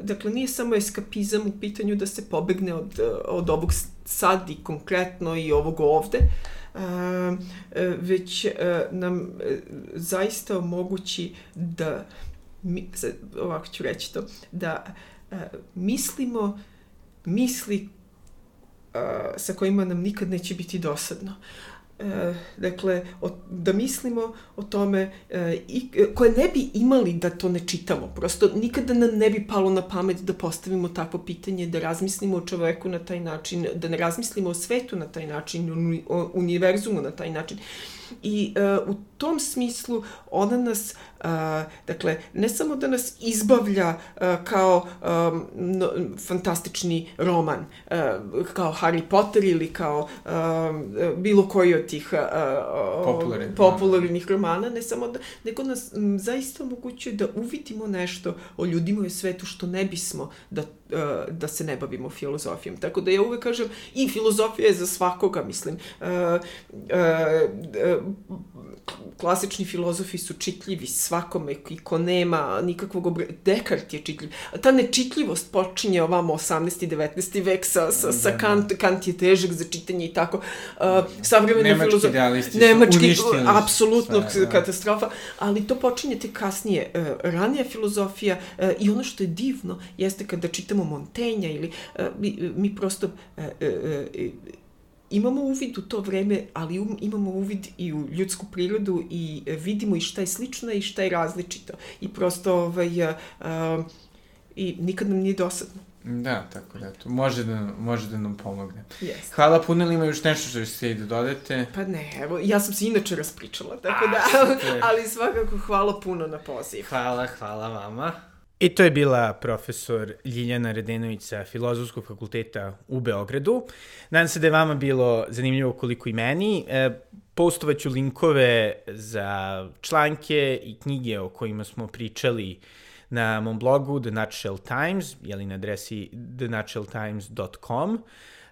dakle nije samo eskapizam u pitanju da se pobegne od, od ovog sad i konkretno i ovog ovde, već nam zaista omogući da mi, sad, ovako ću reći to, da uh, mislimo misli uh, sa kojima nam nikad neće biti dosadno. E, dakle, o, da mislimo o tome e, i, koje ne bi imali da to ne čitamo. Prosto nikada nam ne bi palo na pamet da postavimo takvo pitanje, da razmislimo o čoveku na taj način, da ne razmislimo o svetu na taj način, o univerzumu na taj način. I uh, u tom smislu ona nas, uh, dakle, ne samo da nas izbavlja uh, kao um, no, fantastični roman, uh, kao Harry Potter ili kao uh, bilo koji od tih uh, Popularni, popularnih romana, ne samo da, nego nas m, zaista omogućuje da uvidimo nešto o ljudima u svetu što ne bismo da da se ne bavimo filozofijom. Tako da ja uvek kažem, i filozofija je za svakoga, mislim. Uh, uh, klasični filozofi su čitljivi svakome i ko nema nikakvog obra... Dekart je čitljiv. Ta nečitljivost počinje ovamo 18. i 19. vek sa, sa, sa da, da. Kant, Kant je težak za čitanje i tako. Uh, savremena Nemački filozof... idealisti Nemački, su uništili. Apsolutno sve, da. katastrofa, ali to počinje te kasnije. Uh, ranija filozofija uh, i ono što je divno jeste kada čitamo Montenja ili uh, mi, mi prosto uh, uh, uh, imamo uvid u to vreme, ali um, imamo uvid i u ljudsku prirodu i e, vidimo i šta je slično i šta je različito. I prosto, ovaj, uh, i nikad nam nije dosadno. Da, tako da, to može da, može da nam pomogne. Yes. Hvala puno, ili ima još nešto što ste i da dodate? Pa ne, evo, ja sam se inače raspričala, tako A, da, [LAUGHS] ali svakako hvala puno na poziv. Hvala, hvala vama. I to je bila profesor Ljiljana Redenović sa Filozofskog fakulteta u Beogradu. Nadam se da je vama bilo zanimljivo koliko i meni. E, postovaću linkove za članke i knjige o kojima smo pričali na mom blogu The Nutshell Times, jeli na adresi thenutshelltimes.com.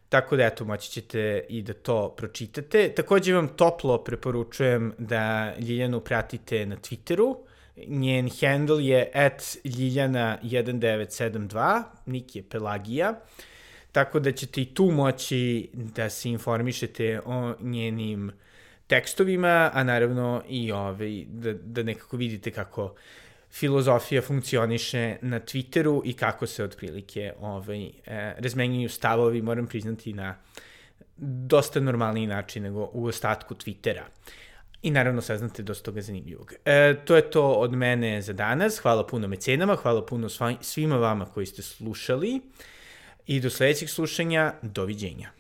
Tako da, eto, moći ćete i da to pročitate. Takođe vam toplo preporučujem da Ljiljanu pratite na Twitteru, Njen handle je at ljiljana1972, nik je Pelagija, tako da ćete i tu moći da se informišete o njenim tekstovima, a naravno i ovaj, da, da nekako vidite kako filozofija funkcioniše na Twitteru i kako se otprilike ovaj, e, razmenjuju stavovi, moram priznati, na dosta normalniji način nego u ostatku Twittera. I naravno saznate dosta toga zanimljivog. E, to je to od mene za danas. Hvala puno mecenama, hvala puno svima vama koji ste slušali i do sledećeg slušanja. Doviđenja.